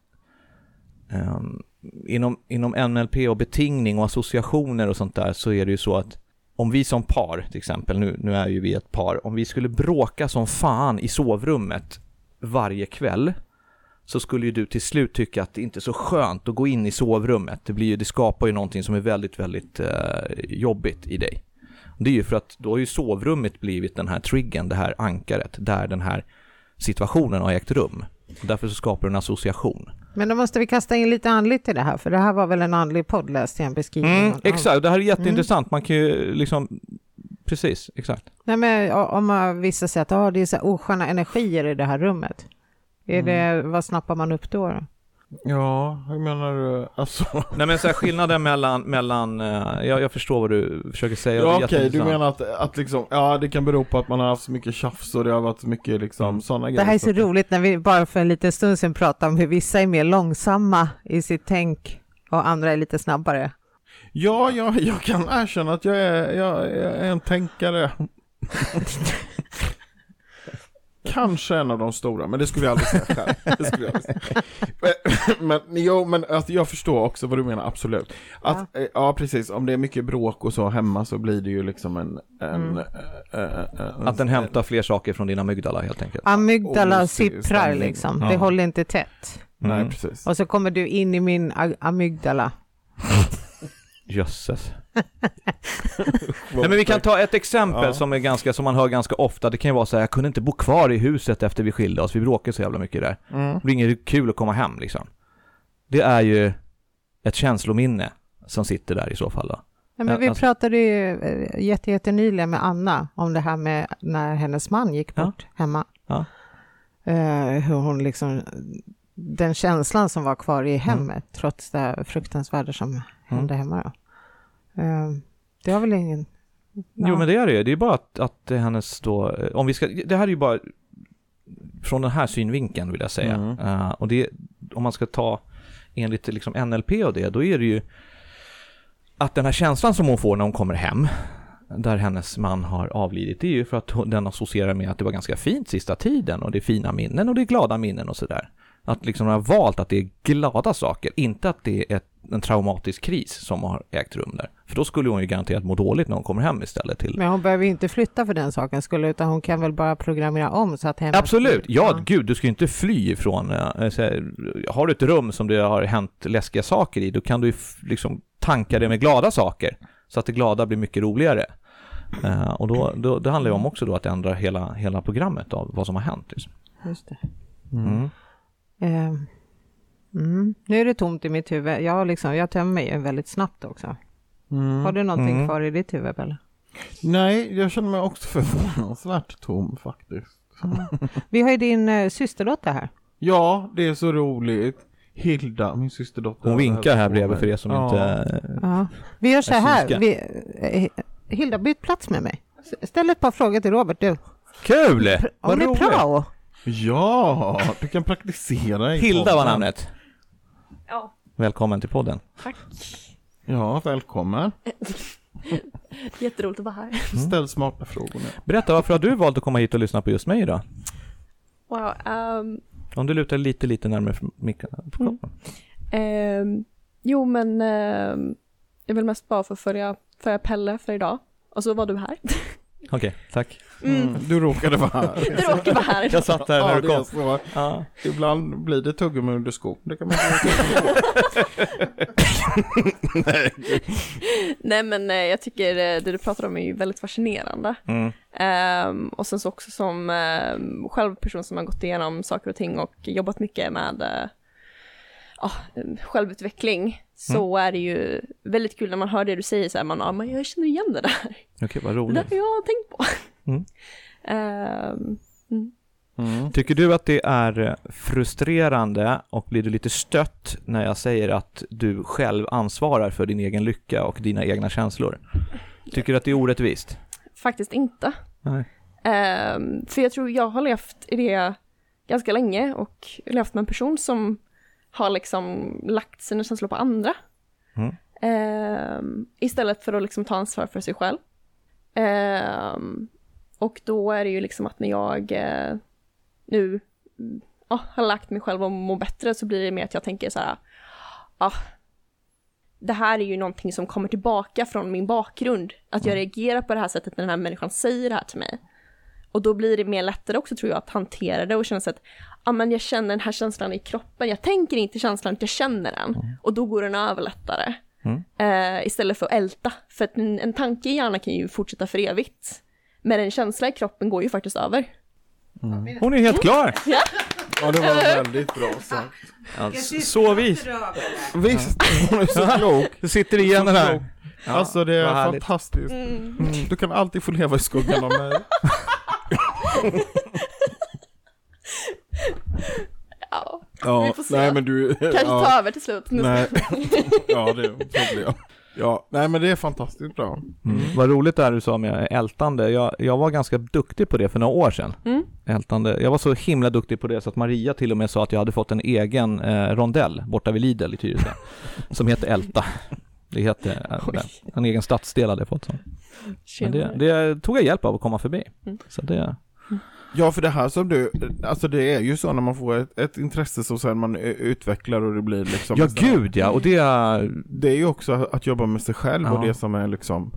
ehm, inom, inom NLP och betingning och associationer och sånt där så är det ju så att om vi som par till exempel, nu, nu är ju vi ett par, om vi skulle bråka som fan i sovrummet varje kväll så skulle ju du till slut tycka att det inte är så skönt att gå in i sovrummet. Det, blir ju, det skapar ju någonting som är väldigt, väldigt eh, jobbigt i dig. Det är ju för att då har ju sovrummet blivit den här triggen, det här ankaret, där den här situationen har ägt rum. Därför så skapar du en association. Men då måste vi kasta in lite andligt i det här, för det här var väl en andlig podd läste jag en beskrivning Mm, exakt, det här är jätteintressant. Man kan ju liksom, precis, exakt. Nej, men om man vissa säger att ah, det är så osköna energier i det här rummet. Är det, vad snappar man upp då? då? Ja, hur menar du? Alltså, Nej men så här, skillnaden mellan, mellan eh, jag, jag förstår vad du försöker säga. ja Det okej, du jätteintressant. menar att, att liksom, ja det kan bero på att man har haft så mycket tjafs och det har varit så mycket liksom Mm. sådana Det grejer. här är så roligt när vi bara för en liten stund sedan pratade om hur vissa är mer långsamma i sitt tänk och andra är lite snabbare. Ja, jag, jag kan erkänna att jag är, jag, jag är en tänkare. Kanske en av de stora, men det skulle jag aldrig säga själv. Det skulle jag aldrig säga. Men, men, jo, men alltså, jag förstår också vad du menar, absolut. Att, ja. ja, precis. Om det är mycket bråk och så hemma så blir det ju liksom en... en, Mm. eh, eh, eh, en Att den hämtar fler saker från din amygdala helt enkelt. Amygdala Osig sipprar liksom, Ja. det håller inte tätt. Nej, Mm. precis. Och så kommer du in i min amygdala. Jösses. Nej, men vi kan ta ett exempel Ja. som är ganska, som man hör ganska ofta. Det kan ju vara så här, jag kunde inte bo kvar i huset efter vi skilde oss, vi bråkade så jävla mycket där. Mm. Det blir inget kul att komma hem liksom. Det är ju ett känslominne som sitter där i så fall då. Ja, men Ja, vi alltså- pratade ju eh, jätte, jättenyligen med Anna om det här med när hennes man gick Ja. bort hemma. Ja. Eh, hur hon liksom, den känslan som var kvar Mm. i hemmet trots det fruktansvärda som hände hemma. Då. Eh, det har väl ingen... Jo men det är det ju. Det är bara att, att hennes då, eh, om vi ska, det här är ju bara från den här synvinkeln vill jag säga. Mm. Eh, och det, om man ska ta enligt liksom NLP och det, då är det ju att den här känslan som hon får när hon kommer hem, där hennes man har avlidit, det är ju för att hon, den associerar med att det var ganska fint sista tiden och det är fina minnen och det är glada minnen och sådär. Att liksom hon har valt att det är glada saker, inte att det är ett, en traumatisk kris som har ägt rum där. För då skulle hon ju garanterat må dåligt när hon kommer hem istället till Men hon behöver ju inte flytta för den saken skulle, utan hon kan väl bara programmera om så att hemmet... Absolut, ja, gud du ska ju inte fly ifrån, eh, här, har du ett rum som det har hänt läskiga saker i, då kan du ju liksom tanka det med glada saker, så att det glada blir mycket roligare. Eh, och då, då, det handlar ju om också då att ändra hela, hela programmet av vad som har hänt. Liksom. Just det. Mm. Eh, mm. Nu är det tomt i mitt huvud. Jag, liksom, jag tömmer mig ju väldigt snabbt också. Mm. Har du någonting Mm. kvar i ditt huvud, Bella? Nej, jag känner mig också förvånansvärt tom faktiskt. Vi har ju din eh, systerdotter här. Ja, det är så roligt. Hilda, min systerdotter. Hon vinkar här bredvid för er som Ja. inte... Ja. Vi gör så här. Vi, eh, Hilda, byt plats med mig. Ställ ett par frågor till Robert, du. Kul! Vad Om det är roligt! prao. Ja, du kan praktisera i Hilda var podden. namnet. Ja, Välkommen till podden. tack. Ja, välkommen. Jätteroligt att vara här. Ställ smarta frågor nu. Berätta, varför har du valt att komma hit och lyssna på just mig idag? Wow. ehm, Om du lutar lite, lite närmare micken. Mm. ehm, jo, men ehm, jag vill mest bara få följa, följa Pelle för idag. Och så var du här. Okej, tack. Mm. Du råkade vara här. Du råkar vara här. Jag satt här när Ja, du kom. så. Ja. Ibland blir det tuggummi under skon. Det kan man Nej. Nej, men eh, jag tycker eh, det du pratar om är ju väldigt fascinerande. Mm. Ehm, och sen så också som um, själv person som har gått igenom saker och ting och jobbat mycket med uh, ja, självutveckling så är det ju väldigt kul när man hör det du säger så här, man, ja, men jag känner igen det där. Okej, vad Det roligt. där har jag tänkt på. Mm. Ehm, Mm. Tycker du att det är frustrerande och blir du lite stött när jag säger att du själv ansvarar för din egen lycka och dina egna känslor? Tycker du att det är orättvist? faktiskt inte. Nej. Ehm, för jag tror jag har levt i det ganska länge och levt med en person som har liksom lagt sina känslor på andra. Mm. Ehm, istället för att liksom ta ansvar för sig själv. Ehm, och då är det ju liksom att när jag eh, nu mm, ja, har lagt mig själv och mår bättre så blir det mer att jag tänker så här, ja, det här är ju någonting som kommer tillbaka från min bakgrund. Att jag reagerar på det här sättet när den här människan säger det här till mig. Och då blir det mer lättare också tror jag att hantera det och känna så att ja, men jag känner den här känslan i kroppen. Jag tänker inte känslan, jag känner den. Och då går den över lättare. Mm. Eh, istället för att älta. För att en, en tanke i hjärnan kan ju fortsätta för evigt. Men en känsla i kroppen går ju faktiskt över. Hon är helt klar! Ja, det var väldigt bra sagt. Alltså, så vis! Visst, hon är så klok. Du sitter igen den här. alltså det är fantastiskt. Mm. Mm, du kan alltid få leva i skuggan av mig. Ja, Ja, Vi får se. nej men du... kanske ja, ta över till slut. Nej, ja det tror jag. Ja, nej men det är fantastiskt bra. Mm. Vad roligt det här du sa med ältande. Jag, jag var ganska duktig på det för några år sedan. Mm. Ältande. Jag var så himla duktig på det så att Maria till och med sa att jag hade fått en egen eh, rondell borta vid Lidl i Tyresö. som heter Älta. Det heter, eh, en egen stadsdel hade jag fått. Så. Men det, det tog jag hjälp av att komma förbi. Mm. Så det, Ja, för det här som du, alltså det är ju så när man får ett, ett intresse som sen man utvecklar och det blir liksom ja gud ja, och det, Det är ju också att jobba med sig själv Ja. och det som är liksom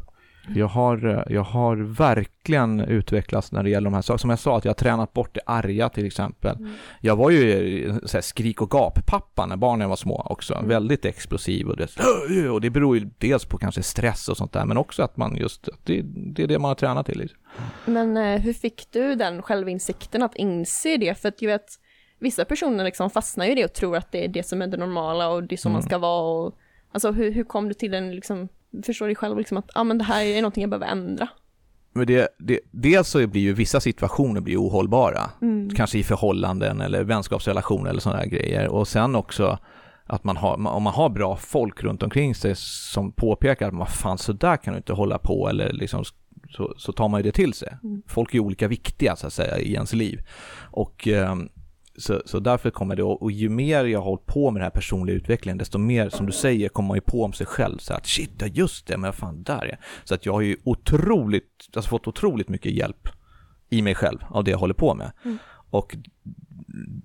Jag har, eh, jag har verkligen utvecklats när det gäller de här sakerna. Som jag sa, att jag har tränat bort det arga till exempel. Mm. Jag var ju eh, så skrik och gap-pappa när barnen var små också. Mm. Väldigt explosiv och det, och det beror ju dels på kanske stress och sånt där, men också att man just, det, det är det man har tränat till. Liksom. Men eh, hur fick du den självinsikten att inse det? För att jag vet, vissa personer liksom fastnar ju i det och tror att det är det som är det normala och det är så man Mm. ska vara. Och, alltså hur, hur kom du till den, liksom, förstår dig själv liksom att ah, men det här är någonting jag behöver ändra? Men det, det, dels så blir ju vissa situationer blir ohållbara. Mm. Kanske i förhållanden eller vänskapsrelationer eller sådana grejer. Och sen också att man har, om man har bra folk runt omkring sig som påpekar att man fan så där kan du inte hålla på eller liksom så, så tar man ju det till sig. Mm. Folk är olika viktiga så att säga i ens liv. Och ehm, så, så därför kommer det, och ju mer jag har hållit på med den här personliga utvecklingen, desto mer som du säger kommer man ju på om sig själv. Så att shit, ja just det, men vad fan där är Så att jag har ju otroligt, alltså fått otroligt mycket hjälp i mig själv av det jag håller på med. Mm. Och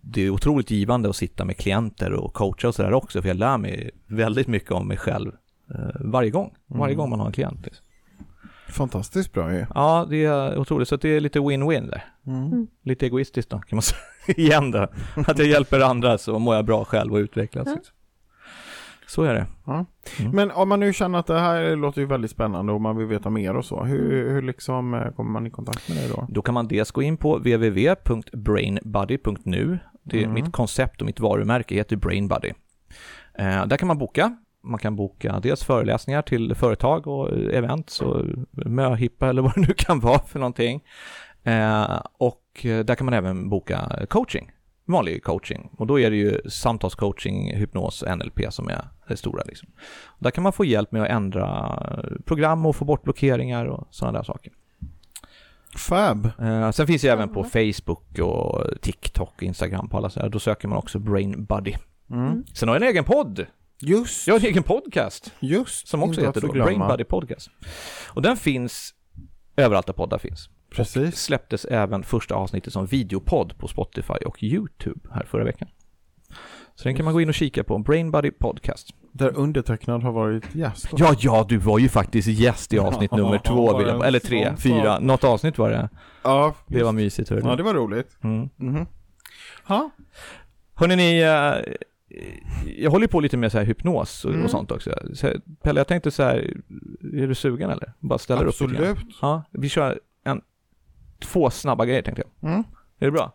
det är otroligt givande att sitta med klienter och coacha och sådär också, för jag lär mig väldigt mycket om mig själv eh, varje gång, varje Mm. gång man har en klient. Liksom. Fantastiskt bra ju. Ja, det är otroligt, så det är lite win-win där. Mm. Lite egoistiskt då, kan man säga igen då. Att jag hjälper andra så mår jag bra själv och utvecklas. Ja. liksom. Så är det. Mm. Men om man nu känner att det här låter ju väldigt spännande och man vill veta mer och så, hur, hur liksom eh, kommer man i kontakt med dig då? Då kan man dels gå in på www.brainbuddy.nu. Det är Mm. mitt koncept och mitt varumärke heter BrainBuddy. Eh, där kan man boka. Man kan boka dels föreläsningar till företag och events och möhippa eller vad det nu kan vara för någonting. Eh, och där kan man även boka coaching, vanlig coaching. Och då är det ju samtalscoaching, hypnos, NLP som är det stora. Liksom. Där kan man få hjälp med att ändra program och få bort blockeringar och sådana där saker. Fab! Eh, sen finns jag även på Mm. Facebook och TikTok, Instagram på alla sådär. Då söker man också Brain Buddy. Mm. Sen har jag en egen podd Just, Jag har en egen podcast just. som också heter då. Brain Buddy Podcast. Och den finns överallt där poddar finns. Precis. Släpptes även första avsnittet som videopodd på Spotify och YouTube här förra veckan. Så den kan man gå in och kika på, Brain Buddy Podcast. Där undertecknad har varit gäst. Ja, ja, du var ju faktiskt gäst i avsnitt nummer två, vill jag, eller tre, fyra, något avsnitt var det. ja, Det var mysigt, hörru. ja, det var roligt. Mm. Mhm. Ja, Hörrni, ni, eh, jag håller på lite med så här hypnos och, Mm. och sånt också. Så, Pelle, jag tänkte så här, är du sugen eller? Bara ställer upp lite grann. absolut. Ja, vi kör en, två snabba grejer tänkte jag. Mm. Är det bra?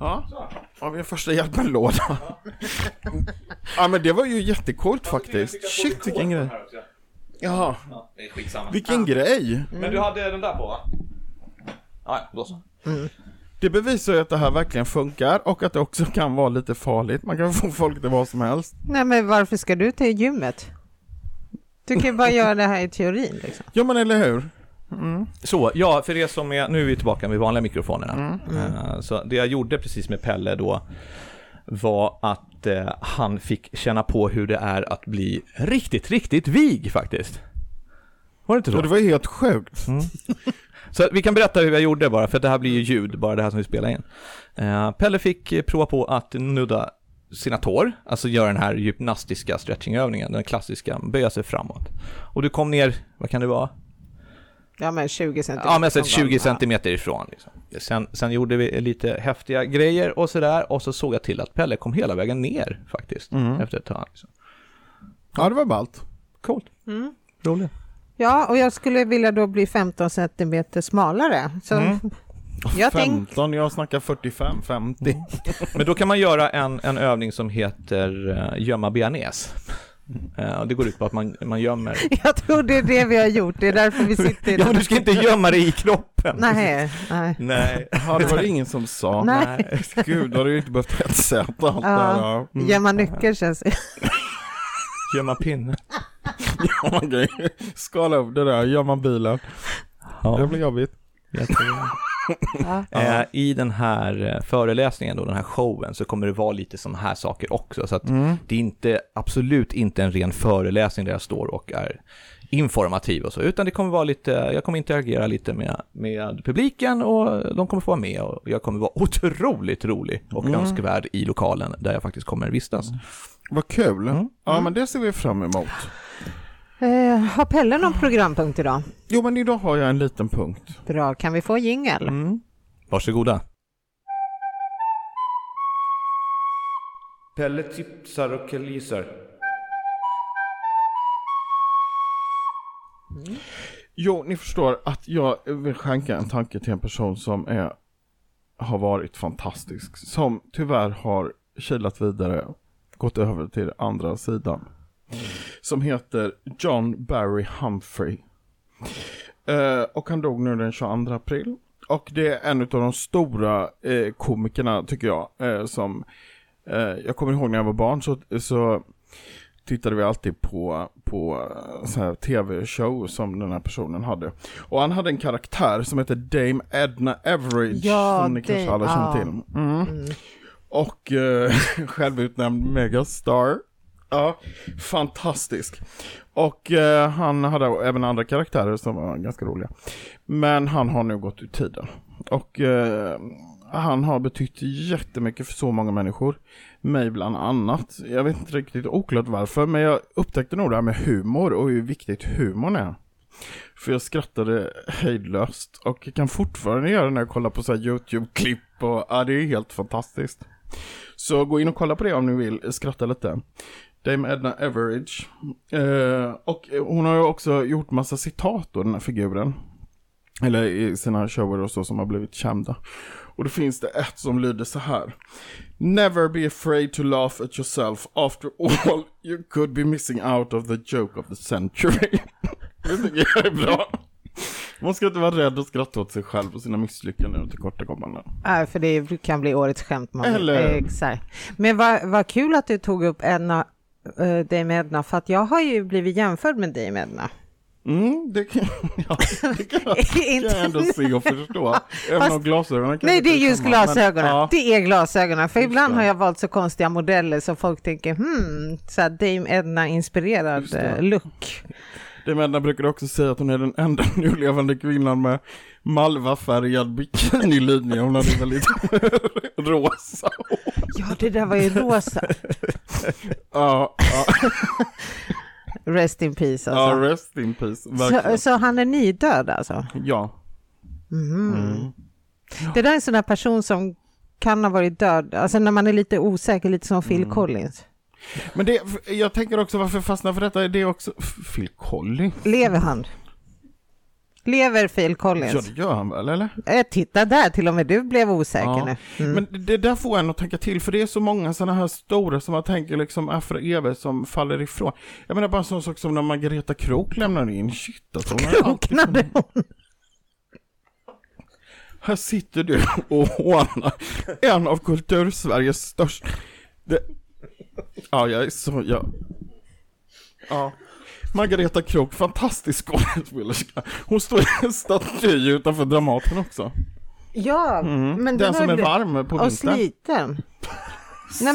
Ja, har vi en första hjälpen-låda. ja, men det var ju jättecoolt faktiskt. Shit, vilken grej. Jaha, Ja, det är skitsamma. vilken grej. Men du hade den där på va? Ja, då så. Det bevisar ju att det här verkligen funkar och att det också kan vara lite farligt. Man kan få folk till vad som helst. Nej, men varför ska du till gymmet? Du kan ju bara göra det här i teorin. Liksom. Ja, men eller hur? Mm. Så, ja, för er som är, nu är vi tillbaka med vanliga mikrofonerna. Eh, Så det jag gjorde precis med Pelle då var att eh, han fick känna på hur det är att bli riktigt, riktigt vig faktiskt. Var det inte så? Ja, det var helt sjukt. Så vi kan berätta hur jag gjorde bara, för det här blir ju ljud, bara det här som vi spelar in. Eh, Pelle fick eh, prova på att nudda sina tår, alltså göra den här gymnastiska stretchingövningen, den klassiska, böja sig framåt. Och du kom ner, vad kan det vara? Ja, men 20 centimeter. Ja, men från 20 golvet. centimeter ifrån. Liksom. Sen, sen gjorde vi lite häftiga grejer och sådär, och så såg jag till att Pelle kom hela vägen ner faktiskt, Mm. efter ett tag. Liksom. Ja, det var ballt. Coolt, Mm. roligt. Ja, och jag skulle vilja då bli 15 centimeter smalare. Så Mm. jag tänkte... 15, jag snackar 45, 50. Men då kan man göra en, en övning som heter uh, gömma bearnaise. Och det går ut på att man, man gömmer Jag tror det är det vi har gjort, det är därför vi sitter Ja men du ska inte gömma dig i kroppen! Nej, nej. Nej. Ja, det var det ingen som sa. Nej. Gud, då hade du inte behövt hetsäta allt Ja. där. Ja. Mm. Gömma nyckel känns Gömma pinne. Kan ju skala upp det där, gör man bilen. Det Ja, blir jobbigt. jättebra. Eh, I den här eh, föreläsningen då, den här showen, så kommer det vara lite sådana här saker också. Så att Mm. det är inte, absolut inte en ren föreläsning där jag står och är informativ och så, utan det kommer vara lite, jag kommer interagera lite med, med publiken och de kommer få vara med och jag kommer vara otroligt rolig och Mm. önskvärd i lokalen där jag faktiskt kommer vistas. Vad kul. Mm. Ja, men det ser vi fram emot. Eh, har Pelle någon programpunkt idag? Jo, men idag har jag en liten punkt. Bra, kan vi få jingel? Mm. Varsågoda. Pelle tipsar och killgissar. Jo, ni förstår att jag vill skänka en tanke till en person som är, har varit fantastisk. Som tyvärr har kilat vidare, gått över till andra sidan. Som heter John Barry Humphrey. Eh, och han dog nu den 22 april. Och det är en av de stora eh, komikerna tycker jag. Eh, som, eh, jag kommer ihåg när jag var barn så, så tittade vi alltid på, på eh, så här tv-show som den här personen hade. Och han hade en karaktär som heter Dame Edna Everage. Ja, som ni kanske det- alla känner ja. till. Mm. Mm. Och eh, självutnämnd megastar. Ja, fantastisk. Och eh, han hade även andra karaktärer som var ganska roliga. Men han har nu gått ur tiden. Och eh, han har betytt jättemycket för så många människor. Mig bland annat. Jag vet inte riktigt oklart varför, men jag upptäckte nog det här med humor och hur viktigt humorn är. För jag skrattade hejdlöst och jag kan fortfarande göra det när jag kollar på så här YouTube-klipp och ja, det är helt fantastiskt. Så gå in och kolla på det om ni vill skratta lite. Dame Edna Everage. Eh, och hon har ju också gjort massa citat då, den här figuren. Eller i sina shower och så som har blivit kända. Och då finns det ett som lyder så här. Never be afraid to laugh at yourself. After all, you could be missing out of the joke of the century. det tycker jag är bra. Man ska inte vara rädd att skratta åt sig själv och sina misslyckanden och tillkortakommanden. Nej, för det kan bli årets skämt. Man. Eller- Exakt. Men vad vad kul att du tog upp Edna, uh, Dame Edna, för att jag har ju blivit jämförd med Dame Edna. Mm, det kan, ja, det kan, jag- kan jag ändå se och förstå. Även Fast- om glasögonen kanske Nej, det är just samma, men- glasögonen. ja. Det är glasögonen. För Just ibland det. har jag valt så konstiga modeller så folk tänker hmm, så här Dame Edna-inspirerad eh, look. Det Medna brukar också säga att hon är den enda nu levande kvinnan med malvafärgad bikinilinje. Hon hade väldigt rosa. Ja, det där var ju rosa. Ja, ja, Rest in peace ja, alltså. rest in peace. så, Verkligen. så han är nydöd alltså? Ja. Mhm. Mm. Det där är en sån här person som kan ha varit död, alltså när man är lite osäker, lite som Phil Mm. Collins. Men det, jag tänker också varför fastnar för detta, det är också Phil Collins. Lever han? Lever Phil Ja, Collins? det gör han väl, eller? Eh, titta där, till och med du blev osäker Ja, nu. Mm. Men det där får en att tänka till, för det är så många sådana här stora som man tänker liksom är för evigt som faller ifrån. Jag menar bara en sån sak som när Margareta Krook lämnar in, shit alltså. hon Kroknade hon? Här sitter du och hånar en av kultursveriges största... Det... Ja, jag är så... Jag... Ja. Margareta Krook, fantastisk skådespelerska. Hon står i en staty utanför Dramaten också. Ja, Mm. men Den var som är varm på Och vintern. sliten. Nej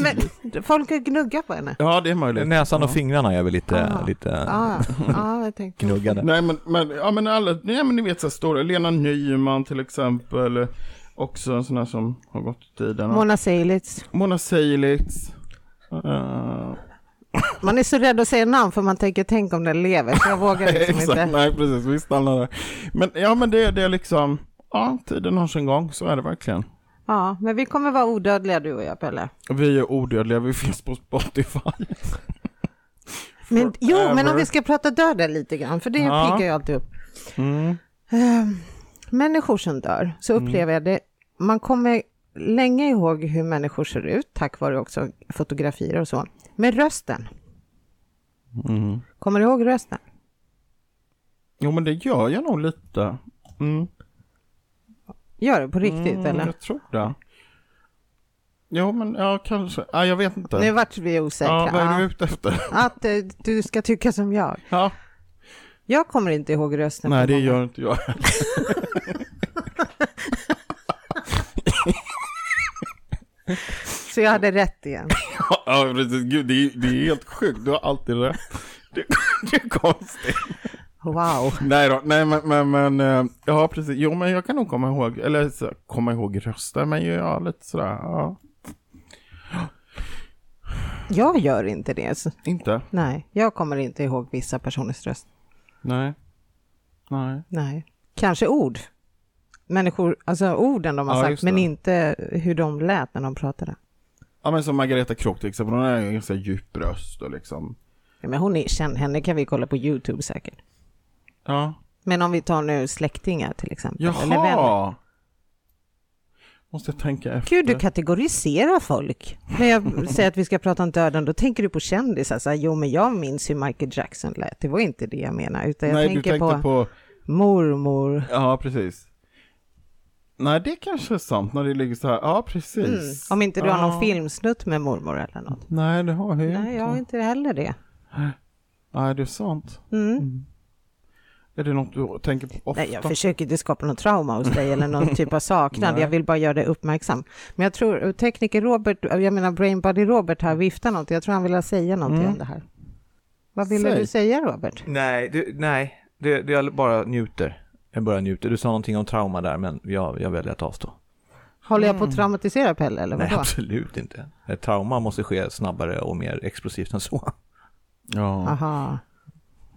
men folk gnuggar på henne. Ja, det är möjligt. Näsan och ja. fingrarna är väl lite, Ah. lite Ja, ja, jag tänkte. gnuggade. Nej men, men, ja men alla, nej men ni vet så stora, Lena Nyman till exempel, också en sån här som har gått i tiden. Mona Seilitz. Mona Seilitz. Uh, Man är så rädd att säga namn för man tänker tänk om den lever, så jag vågar liksom Exakt, inte. nej precis, vi stannar där. Men ja men det, det är liksom, ja tiden har sin gång, så är det verkligen. Ja, men vi kommer vara odödliga du och jag Pelle. Vi är odödliga, vi finns på Spotify. Men, jo, men om vi ska prata döden lite grann, för det Ja. piggar ju alltid upp. Mm. Eh, människor som dör, så upplever jag det, man kommer länge ihåg hur människor ser ut, tack vare också fotografier och så. Men rösten, Mm. kommer du ihåg rösten? Jo men det gör jag nog lite. Mm. Gör det på riktigt mm, eller? Jag tror det. Jo men ja kanske, ja, jag vet inte. Nu vart vi osäkra. ja, vad är du ute efter? Att eh, du ska tycka som jag. Ja. Jag kommer inte ihåg rösten. Nej det många. gör inte jag. Så jag hade rätt igen. ja precis, gud det är, det är helt sjukt, du har alltid rätt. Det, det är konstigt. Wow. Nej då, nej men, men, men eh, ja precis, jo men jag kan nog komma ihåg, eller så, komma ihåg röster, men ju, ja lite sådär, ja. Jag gör inte det. Inte? nej, jag kommer inte ihåg vissa personers röst. Nej. Nej. Nej. Kanske ord. Människor, alltså orden de har Ja, sagt, men inte hur de lät när de pratade. Ja men som Margareta Krook till exempel, hon har en ganska djup röst och liksom, Ja, Men hon är känd, henne kan vi kolla på YouTube säkert. ja. Men om vi tar nu släktingar till exempel. Eller vänner. Jaha! Måste jag tänka efter. Gud, du kategoriserar folk. När jag säger att vi ska prata om döden, då tänker du på kändisar. Så här, jo, men jag minns hur Michael Jackson lät. Det var inte det jag menar, utan jag Nej, tänker du tänkte på, på... mormor. Ja, precis. Nej, det kanske är sant när det ligger så här. Ja, precis. Mm. Om inte du har någon filmsnutt med mormor eller något. Nej, det har jag Nej, inte. jag har inte heller det. Nej, det är sant. Mm. Är det något du tänker på ofta? Nej, jag försöker inte skapa något trauma hos dig eller någon typ av saknad. Nej. Jag vill bara göra dig uppmärksam. Men jag tror tekniker Robert, jag menar Brain Body Robert här viftar något. Jag tror han vill säga någonting Mm. om det här. Vad ville Säg. du säga Robert? Nej, det, nej, det, det jag bara njuter. Jag bara njuter. Du sa någonting om trauma där, men jag, jag väljer att avstå. Håller jag på Mm. att traumatisera Pelle eller Nej, vadå? absolut inte. Ett trauma måste ske snabbare och mer explosivt än så. Ja. Aha.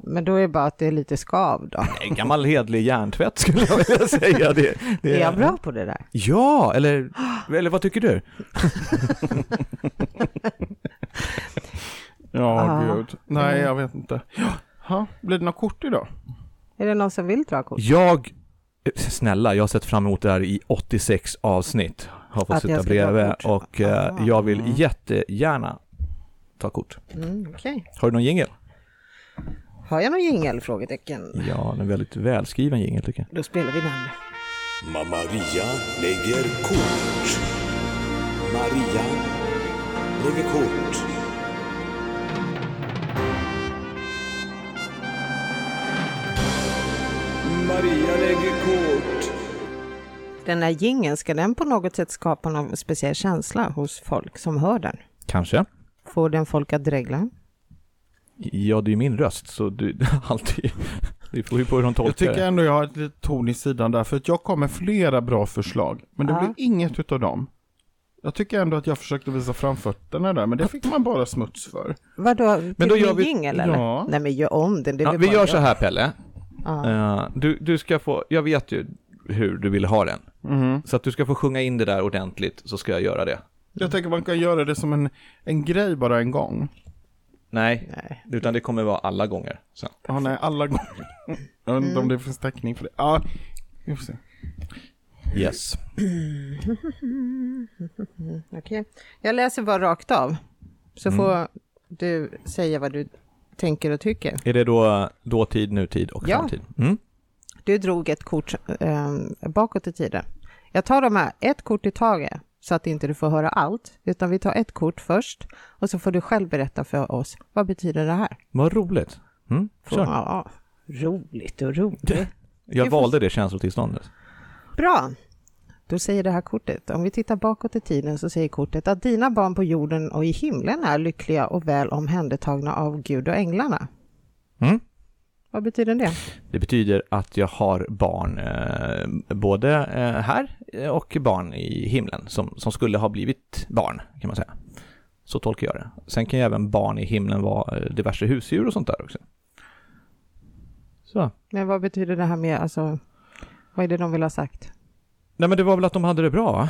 Men då är det bara att det är lite skav då. En gammal hedlig hjärntvätt skulle jag vilja säga. Det, det Är jag bra på det där? Ja, eller, eller vad tycker du? Ja, Ah. gud. Nej, jag vet inte. Ja, blir det några kort idag? Är det någon som vill dra kort? Jag, snälla, jag har sett fram emot det här i 86 avsnitt. Har fått Att sitta bredvid och eh, Aha. jag vill jättegärna ta kort. Mm, Okej. Har du någon jingel? Har jag någon jingel? Frågetecken. Ja, en väldigt välskriven jingel tycker jag. Då spelar vi den. Mamma Maria lägger kort. Maria lägger kort. Maria lägger kort. Den här gingen ska den på något sätt skapa någon speciell känsla hos folk som hör den? Kanske. Får den folk att dregla? Ja, det är ju min röst, så du, alltid, det får ju på hur de Jag tolkar tycker det. ändå jag har ett litet ton i sidan där, för att jag kom med flera bra förslag, men det Ja. blev inget utav dem. Jag tycker ändå att jag försökte visa framfötterna där, men det fick man bara smuts för. Vadå, Men då till gör vi- jingel eller? Ja. Nej men gör om den. Det är Ja, väl vi bara gör jag. så här Pelle. Eh, du, du ska få, jag vet ju hur du vill ha den. Mhm. Så att du ska få sjunga in det där ordentligt, så ska jag göra det. Jag tänker man kan göra det som en, en grej bara en gång. Nej, Nej. utan det kommer vara alla gånger sen. Ja, nej, alla gånger. Jag vet inte om det finns täckning för det. Ja, vi får se. Yes. Okej. Jag läser bara rakt av. Så Mm. får du säga vad du tänker och tycker. Är det då dåtid, nutid och Ja. framtid? Mm. Du drog ett kort eh, bakåt i tiden. Jag tar de här ett kort i taget så att inte du får höra allt, utan vi tar ett kort först och så får du själv berätta för oss. Vad betyder det här? Vad roligt. Mm. Kör. Ja, roligt och roligt. Jag valde det känslotillståndet. Bra. Då säger det här kortet, om vi tittar bakåt i tiden så säger kortet att dina barn på jorden och i himlen är lyckliga och väl omhändertagna av Gud och änglarna. Mm. Vad betyder det? Det betyder att jag har barn eh, både eh, här och barn i himlen som, som skulle ha blivit barn kan man säga. Så tolkar jag det. Sen kan ju även barn i himlen vara eh, diverse husdjur och sånt där också. Så. Men vad betyder det här med, alltså, vad är det de vill ha sagt? Nej men det var väl att de hade det bra?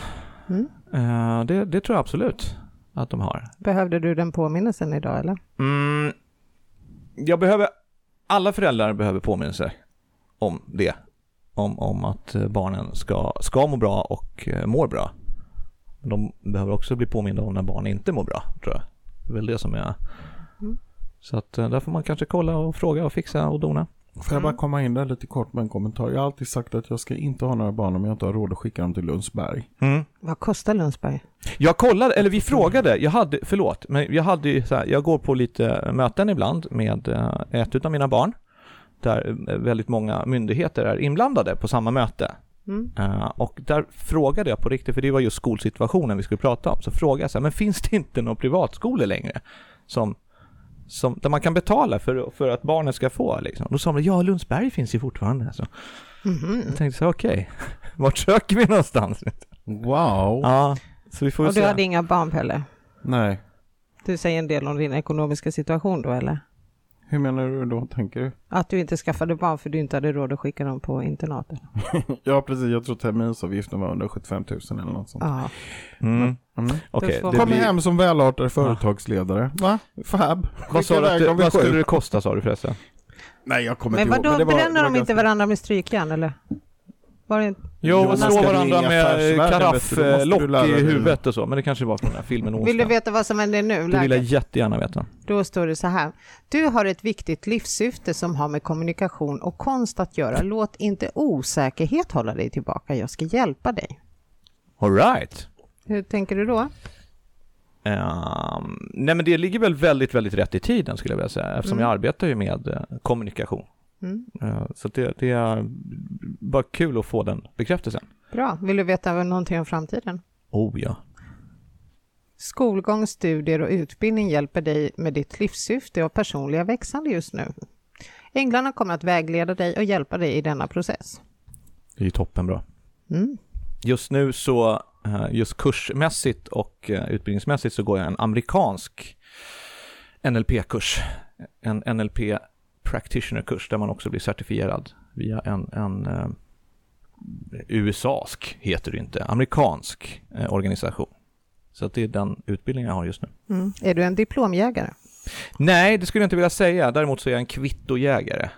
Mm. Eh, det, det tror jag absolut att de har. Behövde du den påminnelsen idag eller? Mm, jag behöver, alla föräldrar behöver påminnelse om det. Om, om att eh, barnen ska, ska må bra och eh, mår bra. De behöver också bli påminda om när barn inte mår bra, tror jag. Det är väl det som är... Mm. Så att där får man kanske kolla och fråga och fixa och dona. Får jag bara komma in där lite kort med en kommentar? Jag har alltid sagt att jag ska inte ha några barn om jag inte har råd att skicka dem till Lundsberg. Vad kostar Lundsberg? Jag kollade, eller vi frågade, jag hade, förlåt, men jag hade ju så här, jag går på lite möten ibland med eh, ett utav mina barn, där eh, väldigt många myndigheter är inblandade på samma möte. Mm. Eh, och där frågade jag på riktigt, för det var just skolsituationen vi skulle prata om, så frågade jag så här, men finns det inte någon privatskolor längre som, som, där man kan betala för, för att barnen ska få liksom? Då sa de, ja Lundsberg finns ju fortfarande. Så Mhm. jag tänkte så okej, vart söker vi någonstans? Wow! Ja, så vi får Och du se. hade inga barn Pelle? Nej. Du säger en del om din ekonomiska situation då eller? Hur menar du då, tänker du? Att du inte skaffade barn för du inte hade råd att skicka dem på internatet? Ja, precis. Jag tror terminsavgiften var 175 000 eller något sånt. Ja. Mm. Mm. Får- det Kom blir... hem som välartad företagsledare. Va? Fab? Vad, sa du att vad skulle det kosta sa du förresten? Nej, jag kommer Men inte ihåg. vadå, det var- bränner var de inte varandra med strykjärn eller? Var det? Jo, och slå varandra med karafflock lära i huvudet och så, men det kanske var från den här filmen Vill du veta vad som händer nu? Det vill jag jättegärna veta. Då står det så här. Du har ett viktigt livssyfte som har med kommunikation och konst att göra. Låt inte osäkerhet hålla dig tillbaka. Jag ska hjälpa dig. Alright. Hur tänker du då? Um, nej men det ligger väl väldigt, väldigt rätt i tiden skulle jag vilja säga, eftersom Mm. jag arbetar ju med eh, kommunikation. Mm. Eh, så det, det är bara kul att få den bekräftelsen. Bra. Vill du veta någonting om framtiden? Oh ja. Skolgång, studier och utbildning hjälper dig med ditt livssyfte och personliga växande just nu. Änglarna kommer att vägleda dig och hjälpa dig i denna process. Det är ju toppenbra. Mm. Just nu så, eh, just kursmässigt och eh, utbildningsmässigt så går jag en amerikansk NLP-kurs. En NLP practitioner-kurs där man också blir certifierad via en, en eh, USAsk, heter det inte, amerikansk eh, organisation. Så att det är den utbildningen jag har just nu. Mm. Är du en diplomjägare? Nej, det skulle jag inte vilja säga. Däremot så är jag en kvittojägare.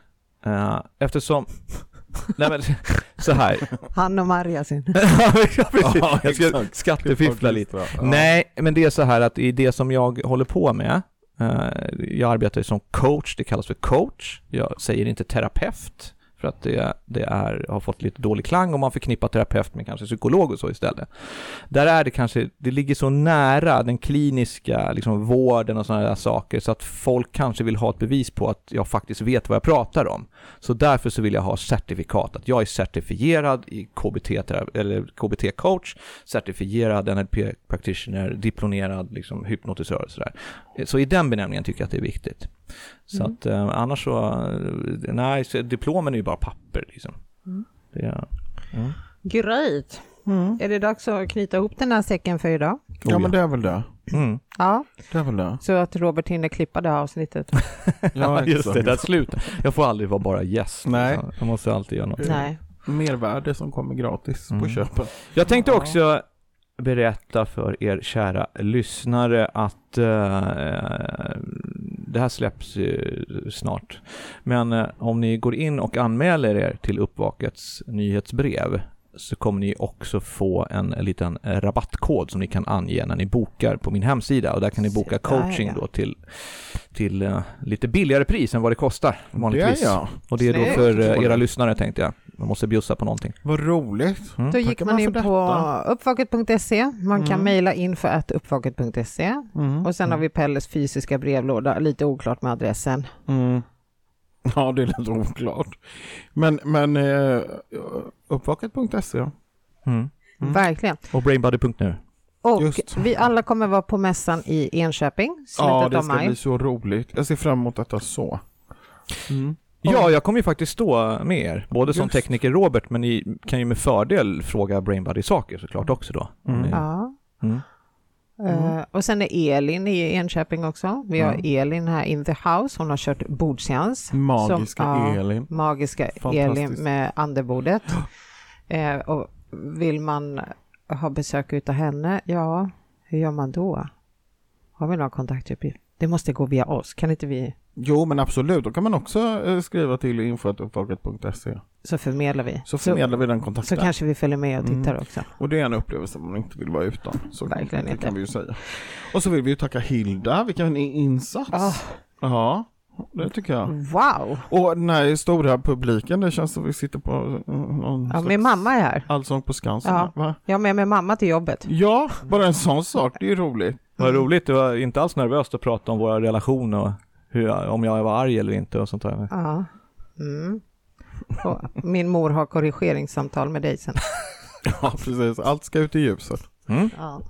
Eh, eftersom... Nej men, så här. Han och Marja sin. Ja, precis. Ja, jag ska skattefiffla lite. Nej, men det är så här att i det som jag håller på med, Eh, jag arbetar ju som coach, det kallas för coach. Jag säger inte terapeut, för att det, det är, har fått lite dålig klang och man förknippar terapeut med kanske psykolog och så istället. Där är det kanske, det ligger så nära den kliniska liksom, vården och sådana där saker så att folk kanske vill ha ett bevis på att jag faktiskt vet vad jag pratar om. Så därför så vill jag ha certifikat, att jag är certifierad i KBT, eller KBT-coach, certifierad NLP practitioner, diplomerad liksom, hypnotisör och sådär. Så i den benämningen tycker jag att det är viktigt. Så Mm. att eh, annars så, eh, nej, så diplomen är ju bara papper liksom. Mm. Det är, mm. Great! Mm. Är det dags att knyta ihop den här säcken för idag? Ja, men det är väl det. Mm. Ja, Det är väl det. så att Robert hinner klippa det här avsnittet. Ja, just det, där slut. Jag får aldrig vara bara gäst. Nej. liksom. Jag måste alltid göra något. Nej. Mervärde som kommer gratis på Mm. köpet. Jag tänkte Ja. också berätta för er kära lyssnare att eh, det här släpps ju snart. Men eh, om ni går in och anmäler er till Uppvakets nyhetsbrev så kommer ni också få en liten rabattkod som ni kan ange när ni bokar på min hemsida och där kan ni boka coaching ja. då till, till eh, lite billigare pris än vad det kostar Det är vanligtvis. jag. Och det är då för eh, era lyssnare tänkte jag. Man måste bjussa på någonting. Vad roligt. Mm. Då gick man man in på uppvaket.se. Man kan Mm. mejla info att uppvaket.se. Mm. Och sen har vi Pelles fysiska brevlåda, lite oklart med adressen. Mm. Ja, det är lite oklart. Men, men eh, uppvaket.se. ja. Mm. Mm. Verkligen. Och brainbody.nu. Och Just. vi alla kommer vara på mässan i Enköping, slutet Ja, det av ska maj. bli så roligt. Jag ser fram emot detta så. Mm. Ja, jag kommer ju faktiskt stå med er, både som Just. tekniker Robert, men ni kan ju med fördel fråga Brainbody-saker såklart också då. Om Mm. Mm. Eh, och sen är Elin i Enköping också. Vi har Mm. Elin här in the house. Hon har kört bordseans. Magiska Som- ja. Elin. Magiska. Elin med andebordet. Eh, och vill man ha besök utav henne, ja, hur gör man då? Har vi några kontaktuppgifter? Det måste gå via oss. Kan inte vi, Jo, men absolut. Då kan man också eh, skriva till info.uppvaket.se. så förmedlar vi. Så förmedlar vi den så, kontakten. så kanske vi följer med och tittar Mm. också. Och det är en upplevelse man inte vill vara utan. Så Verkligen det inte. kan vi ju säga. Och så vill vi ju tacka Hilda. Vilken insats. Ah. Ja, det tycker jag. Wow! Och den här stora publiken, det känns som vi sitter på eh, någon Ja, min mamma är här. Allsång på Skansen. Ja. Va? Jag med mig mamma till jobbet. Ja, bara en sån sak. Det är ju roligt. Vad roligt, det var inte alls nervöst att prata om våra relationer och hur, om jag var arg eller inte och sånt där. Ja. Mm. Och min mor har korrigeringssamtal med dig sen. Ja, precis. Allt ska ut i ljuset. Mm. Ja.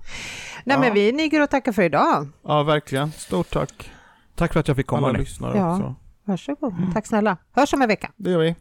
Nej Ja. men vi niger och tackar för idag. Ja, verkligen. Stort tack. Tack för att jag fick komma. Alla lyssnare Ja. också. Varsågod. Tack snälla. Hörs om en vecka. Det gör vi.